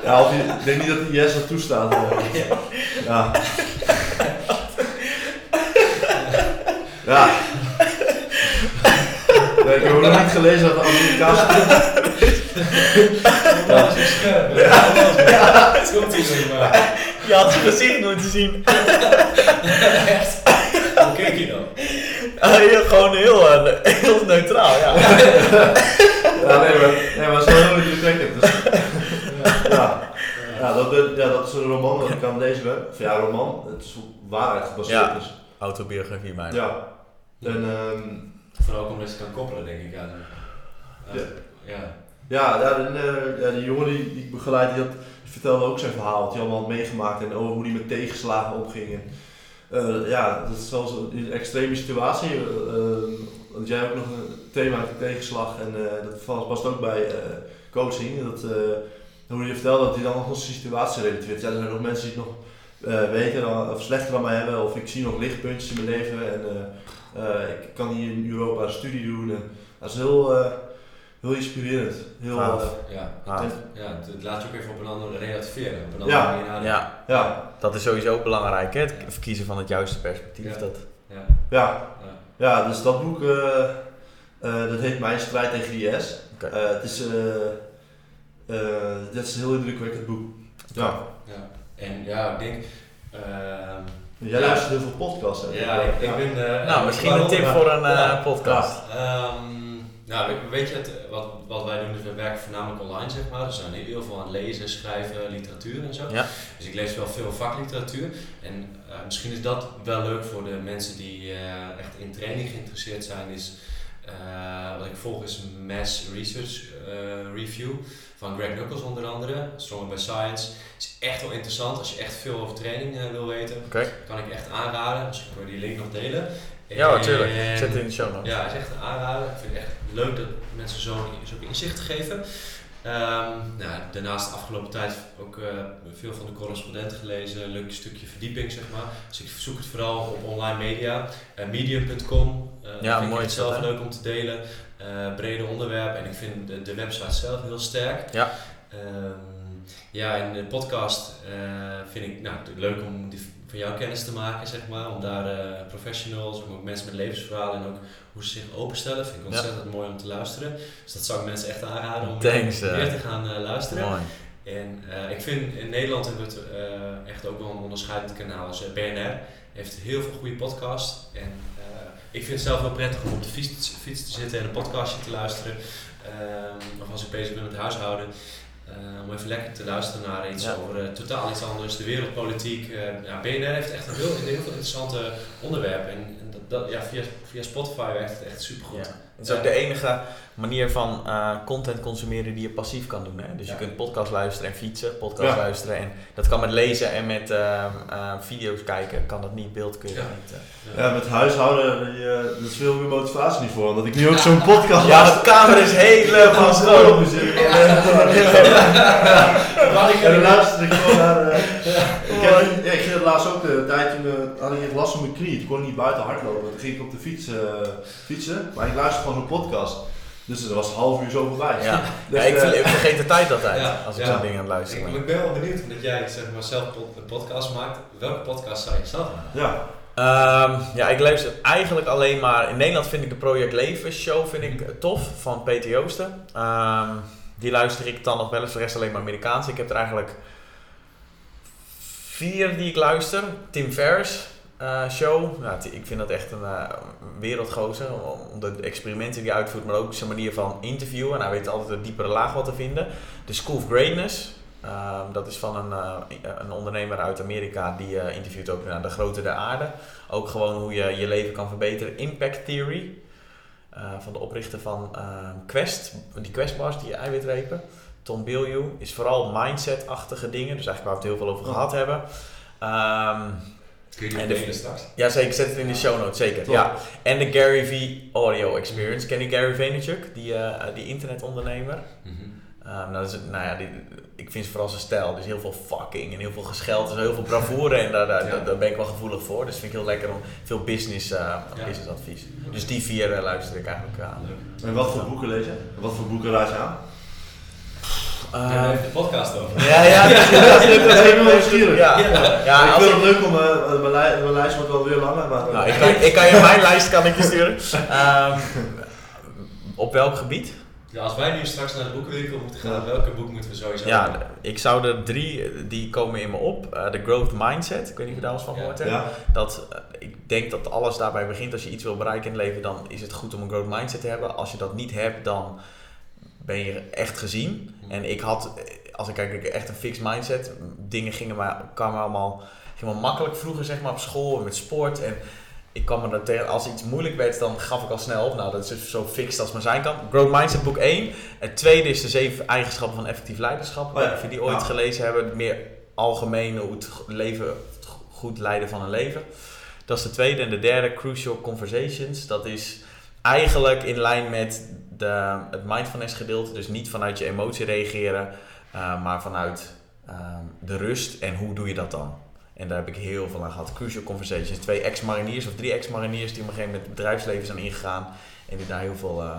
ja, of je, ik denk niet dat de IS dat toestaat. ja. Ja. Nee, ik heb ook nog niet gelezen dat de Amerikaanse. ja. Dat is scherp. Ja. ja. Het komt hier maar. Je had zijn gezicht moeten zien. Echt? Hoe keek je dan? Uh, gewoon heel, uh, heel neutraal, ja. ja, nee, maar, nee, maar zo heel indrukwekkend. Dus, ja. Ja, dat, ja, dat is een roman dat ik aan het lezen ben. Of ja, roman. Het is waarheid gebaseerd. Ja. Dus. Autobiografie bijna. Ja. En, um, Vooral omdat je kan koppelen, denk ik. Ja. Ja. Ja. Ja, ja, die jongen die, die ik begeleid, die, had, die vertelde ook zijn verhaal, wat hij allemaal had meegemaakt en over hoe hij met tegenslagen omging. En, uh, ja, dat is zelfs een extreme situatie. Uh, want jij hebt ook nog een thema uit de tegenslag en uh, dat past ook bij coaching. Dat, hoe je vertelde dat hij dan nog een situatie relateert. Ja, er zijn nog mensen die het nog uh, weten of slechter dan mij hebben, of ik zie nog lichtpuntjes in mijn leven en uh, ik kan hier in Europa een studie doen. En, dat is heel, uh, heel inspirerend. Heel, ja, het, ja, het laat je ook even op een andere relativeren, op een andere ja. manier ja. ja, dat is sowieso belangrijk, hè? het verkiezen van het juiste perspectief. Dat. Ja. Ja. Ja. dus dat boek dat heet Mijn strijd tegen de IS. Okay. het is, dat is een heel indrukwekkend boek. Ja. Ja. En ja, ik denk. Uh, Jij ja. luistert heel veel podcasts. Hè? Ja, ik, ik ben. Uh, nou, misschien een tip voor een uh, podcast. Um, nou, weet je, het, wat, wat wij doen is we werken voornamelijk online, zeg maar. Dus we zijn heel veel aan het lezen, schrijven, literatuur en zo. Ja. Dus ik lees wel veel vakliteratuur. En uh, misschien is dat wel leuk voor de mensen die echt in training geïnteresseerd zijn. Is, wat ik volg is Mass Research Review van Greg Knuckles onder andere, Stronger by Science. Is echt wel interessant als je echt veel over training uh, wil weten. Okay. Kan ik echt aanraden, dus ik wil die link nog delen. Ja, natuurlijk. Zet het in de show notes. Ja, is echt een aanrader. Ik vind het echt leuk dat mensen zo'n zo inzicht geven. Um, nou, daarnaast de afgelopen tijd ook uh, veel van de correspondenten gelezen, een leuk stukje verdieping zeg maar. Dus ik zoek het vooral op online media. Uh, medium.com uh, ja, vind mooi ik het zelf leuk om te delen. Brede onderwerpen en ik vind de, de, website zelf heel sterk. Ja. Um, ja, en de podcast vind ik nou, leuk om die van jouw kennis te maken, zeg maar. Om daar professionals, om ook mensen met levensverhalen en ook hoe ze zich openstellen. Vind ik ontzettend mooi om te luisteren. Dus dat zou ik mensen echt aanraden om Thanks, meer te gaan luisteren. Mooi. En ik vind in Nederland hebben we het echt ook wel een onderscheidend kanaal. Dus BNR heeft heel veel goede podcasts. En ik vind het zelf wel prettig om op de fiets, fiets te zitten en een podcastje te luisteren. of als ik bezig ben met huishouden. om even lekker te luisteren naar iets Ja. over totaal iets anders, de wereldpolitiek. ja, BNR heeft echt een heel, heel veel interessante onderwerpen. En, en dat, dat, ja, via, via Spotify werkt het echt supergoed. Ja. Het is ook de enige manier van eh, content consumeren die je passief kan doen. Hè? Dus je kunt podcast luisteren en fietsen, podcast Ja. luisteren. En dat kan met lezen en met ehm, eh, video's kijken, kan dat niet, beeld kun je Ja. niet. eh. Ja, met huishouden, dat is veel meer motivatie niet voor. Omdat ik nu ook zo'n podcast Ja, de kamer is helemaal schoon. En dan ik gewoon naar... eh, ik, heb, ik ging laatst ook de tijd toen eh, had ik last van mijn knie. Ik kon niet buiten hardlopen. Toen ging ik op de fiets fietsen. Maar ik luisterde gewoon een podcast. Dus er was half uur zo voorbij. Ja, Dus, ja ik, eh, ik vergeet de tijd altijd Ja, als ik ja. zo'n ding aan het luisteren Ik, ben. ik ben wel benieuwd, omdat jij zeg maar, zelf pod- een podcast maakt. Welke podcast zou je zelf maken? ja. Ehm, ja, ik luister eigenlijk alleen maar. In Nederland vind ik de Project Leven show vind ik tof van Peter Joosten. Ehm, die luister ik dan nog wel eens, de rest alleen maar Amerikaans. Ik heb er eigenlijk vier die ik luister. Tim Ferriss eh, show. T- ik vind dat echt een eh, wereldgozer. Om de experimenten die hij uitvoert, maar ook zijn manier van interviewen. En hij weet altijd een diepere laag wat te vinden. The School of Greatness. Ehm, dat is van een, eh, een ondernemer uit Amerika die interviewt ook naar de grootte der aarde. Ook gewoon hoe je je leven kan verbeteren. Impact Theory. van de oprichter van ehm, Quest. Die Questbars, die eiwitrepen. Tom Bilyeu. Is vooral mindset-achtige dingen. Dus eigenlijk waar we het heel veel over gehad hebben. Ehm Kun je die En de- delen straks? ja, zeker. Ik zet het in de show notes, zeker. Top. Ja. En de Gary V Audio Experience. Ken je Gary Vaynerchuk? Die, eh, die internetondernemer. Nou, dat is, nou ja, die, ik vind vooral zijn stijl. Dus heel veel fucking en heel veel gescheld. Dus heel veel bravoure en daar, daar, Ja. daar, ben ik wel gevoelig voor. Dus vind ik heel lekker om veel business, eh Ja. business advies. Dus die vier eh, luister ik eigenlijk aan. En wat voor boeken lees je? Wat voor boeken raad je aan? Even de podcast over. ja, ja, dat is leuk. Dat is nieuwsgierig. Ja, Ja. ja. ik vind het leuk om, eh, mijn, lij- mijn lijst wordt wel weer langer, maar... nou, ik, kan, ik kan je mijn lijst kan ik je sturen. Ehm, op welk gebied? Ja, als wij nu straks naar de boekenwinkel moeten gaan, Ja. welke boek moeten we sowieso Ja, ik zou er drie, eh, die komen in me op. Eh, De Growth Mindset, ik weet niet of je daar al eens van Ja. gehoord hebt. Ja, Dat, eh, ik denk dat alles daarbij begint. Als je iets wil bereiken in het leven, dan is het goed om een growth mindset te hebben. Als je dat niet hebt, dan ben je echt gezien. En ik had, als ik kijk, echt een fixed mindset. Dingen gingen maar, kwamen allemaal, gingen wel makkelijk vroeger, zeg maar, op school en met sport. En ik kwam er tegen, als iets moeilijk werd, dan gaf ik al snel op. Nou, dat is dus zo fixed als maar zijn kan. Growth Mindset boek 1. Het tweede is de zeven eigenschappen van effectief leiderschap. Oh ja. Of je die ooit Ja. gelezen hebben. Meer algemeen hoe het leven, het go- goed leiden van een leven. Dat is de tweede. En de derde, Crucial Conversations. Dat is eigenlijk in lijn met de, het mindfulness gedeelte. Dus niet vanuit je emotie reageren, eh, maar vanuit ehm, de rust. En hoe doe je dat dan? En daar heb ik heel veel aan gehad. Crucial Conversations. Twee ex-mariniers of drie ex-mariniers die op een gegeven moment het bedrijfsleven zijn ingegaan. En die daar heel veel eh,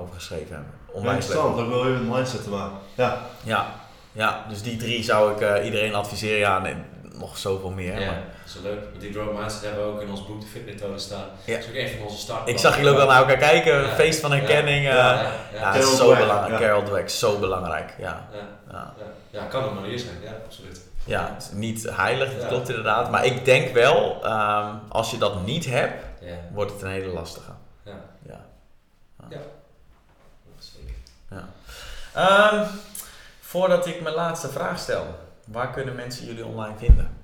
over geschreven hebben. Onwijs interessant. Dat wel even met mindset te maken. Ja, Ja, ja, dus die drie zou ik eh, iedereen adviseren. Ja, nee, nog zoveel meer. Ja, Maar dat is wel leuk. Die Mindset hebben we ook in ons boek De Fitmethode staan. Ja. Dat is ook een van onze start. ik zag jullie ook wel naar elkaar kijken. Ja. Feest van herkenning. Ja, eh, ja, ja, ja, ja. het is Carol zo Dweck, belangrijk. ja. Carol Dweck, zo belangrijk. Ja, Ja, ja. ja. ja, kan een manier zijn. Ja, absoluut. ja niet heilig, dat Ja. klopt inderdaad. Maar ik denk wel, ehm, als je dat niet hebt, Ja, wordt het een hele lastige. ja. Ja. zeker. Ehm, voordat ik mijn laatste vraag stel, waar kunnen mensen jullie online vinden?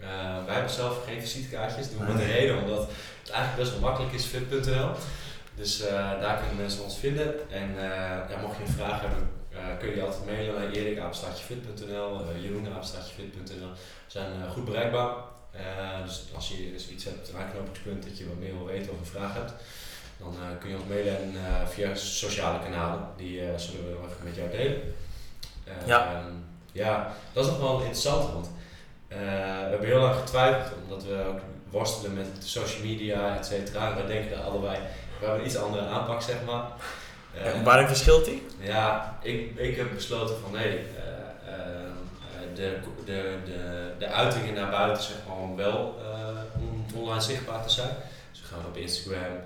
Eh, wij hebben zelf geen visitekaartjes. Dat doen we met de reden omdat het eigenlijk best wel makkelijk is, fit.nl. Dus eh, daar kunnen mensen ons vinden. En eh, ja, mocht je een vraag hebben, kun je altijd mailen naar erikapenstaatjefit.nl, uh, jeroenapenstaatjefit.nl. We zijn goed bereikbaar. Dus als je zoiets hebt, een aanknopingspunt dat je wat meer wil weten of een vraag hebt, dan kun je ons mailen en via sociale kanalen. Die zullen we nog even met jou delen. Ja. ehm, ja, dat is nog wel interessant, want eh, we hebben heel lang getwijfeld, omdat we ook worstelen met social media, et cetera. Wij denken daar allebei, we hebben een iets andere aanpak, zeg maar. Eh, En waarin verschilt die? ja, ik, ik heb besloten van nee, eh, eh, de, de, de, de uitingen naar buiten, zeg maar, om wel om online zichtbaar te zijn. Dus we gaan op Instagram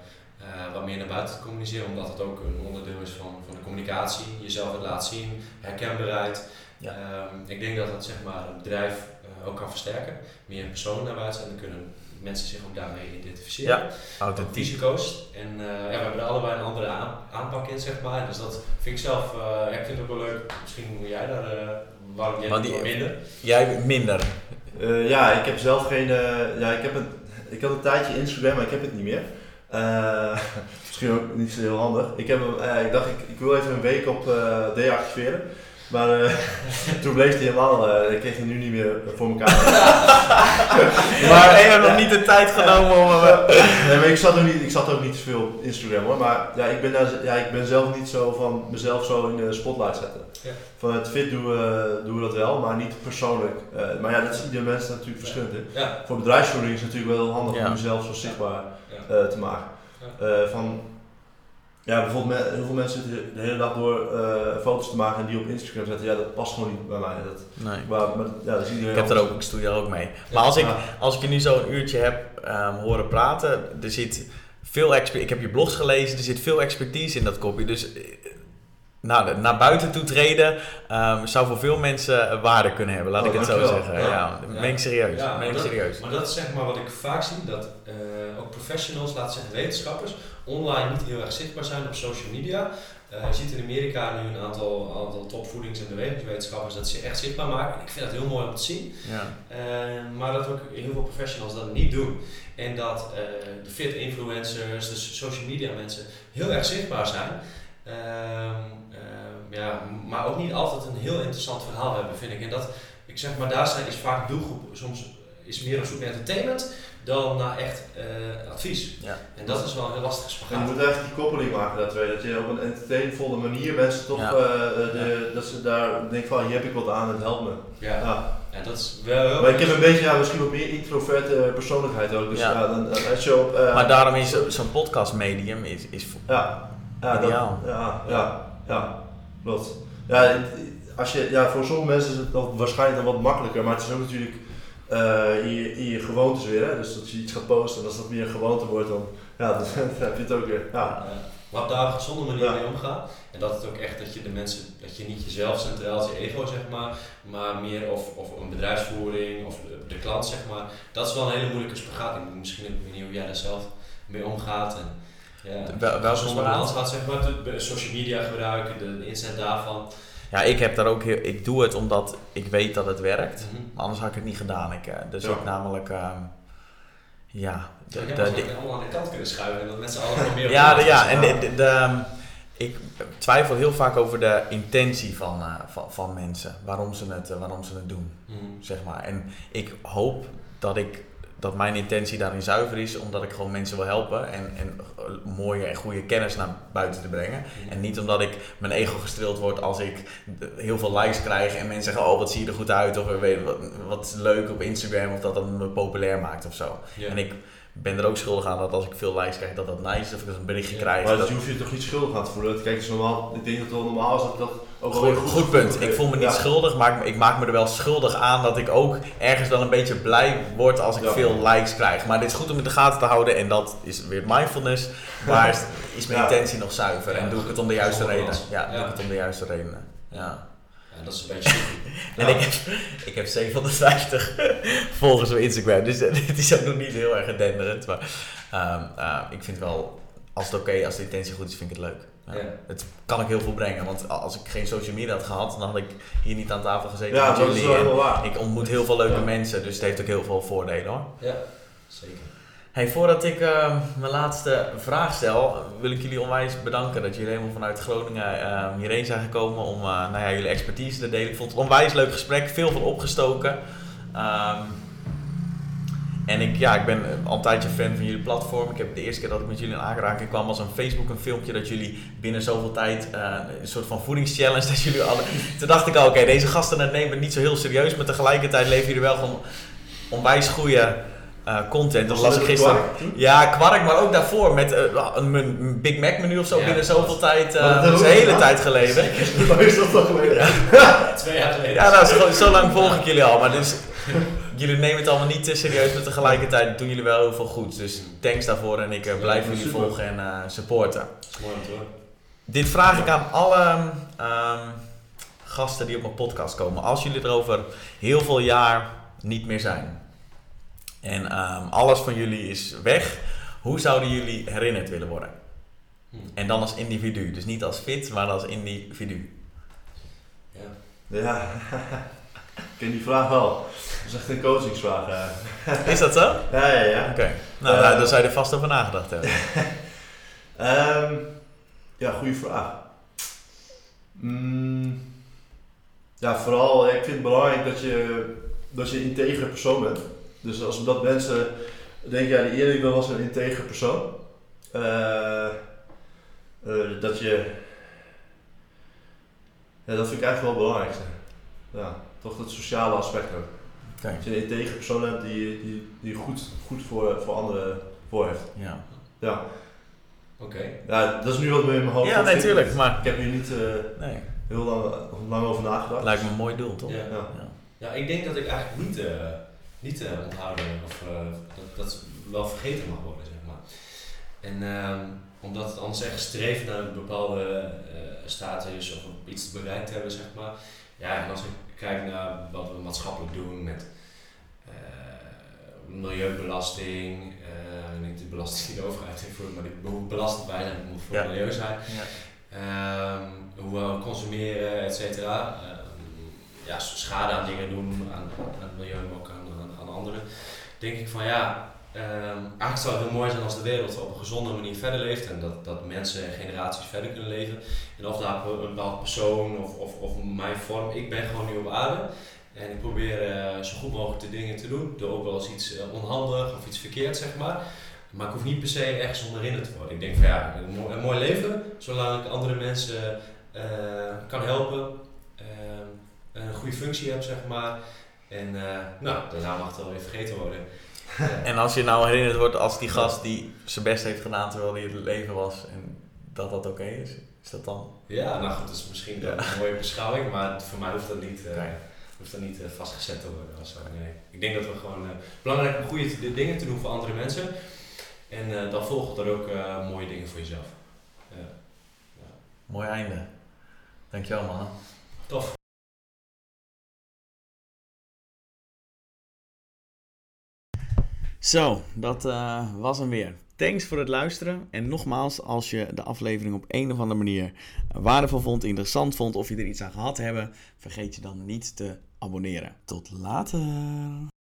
wat meer naar buiten te communiceren, omdat het ook een onderdeel is van, van de communicatie. Jezelf het laat zien, herkenbaarheid. Ja. Ehm, ik denk dat dat zeg maar, een bedrijf eh, ook kan versterken. Meer personen naar buiten zijn, dan kunnen mensen zich ook daarmee identificeren. Ja. Authentiek. risico's. En eh, ja, we hebben er allebei een andere aan- aanpak in, zeg maar. Dus dat vind ik zelf, eh, ja, ik vind het ook wel leuk. Misschien moet jij daar, uh, waarom jij die, minder. Jij minder. Eh, ja, ik heb zelf geen. eh, ja, ik, heb een, ik had een tijdje Instagram, maar ik heb het niet meer. Eh, misschien ook niet zo heel handig. Ik, heb, eh, ik dacht, ik, ik wil even een week op eh deactiveren. Maar eh, toen bleef hij helemaal. eh, ik kreeg hij nu niet meer voor elkaar. Maar ik heb nog niet de tijd genomen om hem... eh, nee, maar ik zat, ook niet, ik zat ook niet zoveel op Instagram hoor. Maar ja, ik ben, daar, ja, ik ben zelf niet zo van mezelf zo in de spotlight zetten. Ja. Van het fit doen we, doen we dat wel, maar niet persoonlijk. Eh, maar ja, dat is ieder mens natuurlijk verschillend. Ja, Voor bedrijfsvoering is het natuurlijk wel heel handig Ja. om jezelf zo zichtbaar ja. eh, te maken. Ja. Eh, van, Ja, bijvoorbeeld heel veel mensen zitten de hele dag door eh, foto's te maken en die op Instagram zetten. Ja, dat past gewoon niet bij mij. Dat, Nee. maar, maar ja, dat Ik heb er ook, ik stoei daar ook mee. Maar als ik, als ik je nu zo een uurtje heb ehm, horen praten, er zit veel Ik heb je blogs gelezen, er zit veel expertise in dat kopje. Dus nou, naar buiten toe treden ehm, zou voor veel mensen eh, waarde kunnen hebben, laat Oh, ik het zo zeggen. Ja, Ja. dat Ja. meen ik serieus. Ja, meen ik maar dat- serieus. Maar dat is zeg maar wat ik vaak zie, dat eh, ook professionals, laten zeggen wetenschappers, online niet heel erg zichtbaar zijn op social media. Eh, je ziet in Amerika nu een aantal, aantal topvoedings- en bewegingswetenschappers dat ze echt zichtbaar maken. En ik vind dat heel mooi om te zien. Ja. Maar dat ook heel veel professionals dat niet doen. En dat de fit influencers, de social media mensen heel erg zichtbaar zijn. Ja, maar ook niet altijd een heel interessant verhaal hebben, vind ik. En dat, ik zeg maar, daar zijn is vaak doelgroep soms is meer op zoek naar entertainment dan naar echt eh, advies. Ja. En dat is wel een heel lastig En je moet echt die koppeling maken, dat twee. Dat je op een entertainvolle manier mensen toch, Ja. eh, eh, de, dat ze daar denken van, hier heb ik wat aan, het helpt me. Ja, Ja. en dat is wel heel Maar ik heb een beetje, ja, misschien wat meer introverte persoonlijkheid ook. Dus Ja. ja, dan, dan, als je op... eh, Maar daarom is zo- zo'n podcastmedium is, is voor- Ja, ja, dat, Ideaal. ja, ja, ja, klopt. Ja, het- als je, ja, voor sommige mensen is het dan waarschijnlijk dan wat makkelijker, maar het is ook natuurlijk eh, in, je, in je gewoontes weer. Hè? Dus dat je iets gaat posten en als dat meer een gewoonte wordt, dan, ja, dan, heb je het ook weer. Ja. Maar op daar een gezonde manier Ja. mee omgaan. En dat het ook echt dat je de mensen, dat je niet jezelf centraal is, je ego zeg maar, maar meer of, of een bedrijfsvoering of de, de klant zeg maar. Dat is wel een hele moeilijke spagaat. Misschien ik weet niet hoe jij daar zelf mee omgaat. En, ja, Wel- spagaat? balans gaat zeg maar, de, social media gebruiken, de, inzet daarvan. Ja, ik heb daar ook heel, ik doe het omdat ik weet dat het werkt. Mhm. Maar anders had ik het niet gedaan. Ik, eh, dus Ja. ik namelijk, ehm, ja, de, Ik de- de- allemaal aan de kant kunnen schuiven en dat mensen allemaal meer ja, de, ja, en de, de- de, ehm, ik twijfel heel vaak over de intentie van, eh, van, van mensen. Waarom ze, het, eh, waarom ze het doen, Mhm. zeg maar. En ik hoop dat ik dat mijn intentie daarin zuiver is, omdat ik gewoon mensen wil helpen en, en eh, mooie en goede kennis naar buiten te brengen. En niet omdat ik mijn ego gestreeld word als ik heel veel likes krijg en mensen zeggen, oh wat zie je er goed uit of eh, weet, wat, wat is leuk op Instagram of dat dat me populair maakt of zo. Ja. En ik ben er ook schuldig aan dat als ik veel likes krijg, dat dat nice is of ik een berichtje Ja, krijg. maar dat- dus je hoeft je toch niet schuldig aan te voelen. Kijk, het is normaal, ik denk dat het wel normaal is dat dat ook Goed, goed punt. Ik voel me niet Ja. schuldig, maar ik, ik maak me er wel schuldig aan dat ik ook ergens wel een beetje blij word als ik Ja. veel likes krijg. Maar dit is goed om in de gaten te houden en dat is weer mindfulness. Maar is, is mijn Ja. intentie nog zuiver Ja, en doe ik het om de juiste redenen? Ja, doe ik het om de juiste redenen. Ja. Ja, dat is een beetje En ik, heb, ik heb 750 volgers op Instagram, dus het is ook nog niet heel erg denderend. Maar ehm, eh, ik vind wel, als het oké, als de intentie goed is, vind ik het leuk. Ja. Ja. Het kan ik heel veel brengen, want als ik geen social media had gehad, dan had ik hier niet aan tafel gezeten Ja, met dat is jullie. wel waar. ik ontmoet heel veel leuke Ja. mensen, dus het heeft ook heel veel voordelen hoor. Ja, zeker. Hey, voordat ik eh, mijn laatste vraag stel, wil ik jullie onwijs bedanken dat jullie helemaal vanuit Groningen eh, hierheen zijn gekomen om eh, nou ja, jullie expertise te delen. Ik vond het een onwijs leuk gesprek, veel van opgestoken. Ehm, en ik, ja, ik ben al een tijdje fan van jullie platform. Ik heb de eerste keer dat ik met jullie in aanraking kwam was op Facebook een filmpje dat jullie binnen zoveel tijd eh, een soort van voedingschallenge dat jullie hadden. Toen dacht ik al, oké, deze gasten het nemen het niet zo heel serieus, maar tegelijkertijd leven jullie wel gewoon onwijs goede eh, content. Dat Was las ik een gisteren. kwark? Ja, kwark, maar ook daarvoor met eh, een, een Big Mac menu of zo Ja, binnen dat zoveel tijd. eh, Maar dat dat is een hele tijd geleden. Waar is dat toch geleden? Twee jaar geleden. Ja, nou, zo, zo lang volg ik jullie al. Maar dus, jullie nemen het allemaal niet te serieus, maar tegelijkertijd doen jullie wel heel veel goed. Dus thanks daarvoor en ik eh, blijf Ja, jullie super. volgen en eh, supporten. Mooi horen. Dit vraag ik aan alle ehm, gasten die op mijn podcast komen. Als jullie er over heel veel jaar niet meer zijn en ehm, alles van jullie is weg, hoe zouden jullie herinnerd willen worden? Hm. En dan als individu, dus niet als fit, maar als individu. Ja. Ja, ken die vraag wel. Dat is echt een coachingsvraag. Is dat zo? Oké, Ja, ja, ja. nou, Eh, nou, daar zou je er vast over nagedacht hebben. Ehm, ja, goede vraag. Mm, ja, vooral, ik vind het belangrijk dat je, dat je een integere persoon bent. Dus als dat mensen denken, ja, die Erik dat was een integere persoon. Eh, eh, dat je, ja, dat vind ik eigenlijk wel het belangrijkste. Ja, toch dat sociale aspect ook. Oké, Dat je een hebt die, die, die goed, goed voor, voor anderen voor heeft. ja. Ja. Oké. Ja, dat is nu wat meer in mijn hoofd. Ja, natuurlijk, maar- Ik heb hier niet eh, Nee, heel lang, lang over nagedacht. lijkt me een mooi doel, toch? Ja. Ja. Ja. Ja, ik denk dat ik eigenlijk niet, eh, niet eh, onthouden of eh, dat, dat wel vergeten mag worden, zeg maar. En ehm, omdat het anders echt streven naar een bepaalde eh, status of iets bereikt hebben, zeg maar. Ja, en als ik kijk naar wat we maatschappelijk doen met eh, milieubelasting, eh, niet de belasting die de overheid invoert, maar die moet belast zijn, moet voor Ja. het milieu zijn. Ja. Ehm, hoe we consumeren, et cetera. Ehm, ja, schade aan dingen doen, aan, aan het milieu, maar ook aan, aan, aan anderen. Denk ik van ja, ehm, eigenlijk zou het heel mooi zijn als de wereld op een gezonde manier verder leeft en dat, dat mensen en generaties verder kunnen leven. En of dat een bepaald persoon of, of, of mijn vorm, ik ben gewoon nu op aarde. En ik probeer eh, zo goed mogelijk de dingen te doen. Door ook wel eens iets eh, onhandig of iets verkeerd, zeg maar. Maar ik hoef niet per se ergens onder herinnerd te worden. Ik denk van ja, een mooi, leven, zolang ik andere mensen eh, kan helpen, ehm, een goede functie heb, zeg maar. En nou, daarna mag het wel weer vergeten worden. En als je nou herinnerd wordt als die gast die zijn best heeft gedaan terwijl hij het leven was en dat dat oké is, is dat dan? ja, nou goed, dat is misschien Ja. een mooie beschouwing, maar voor mij hoeft dat niet, eh, Nee. hoeft dat niet eh, vastgezet te worden. of zo. Nee. Ik denk dat we gewoon eh, belangrijk om goede dingen te doen voor andere mensen. En dan volgen er ook mooie dingen voor jezelf. Ja. Mooi einde. Dankjewel man. Tof. Zo, dat eh, was hem weer. Thanks voor het luisteren. En nogmaals, als je de aflevering op een of andere manier waardevol vond, interessant vond of je er iets aan gehad hebt, vergeet je dan niet te abonneren. Tot later.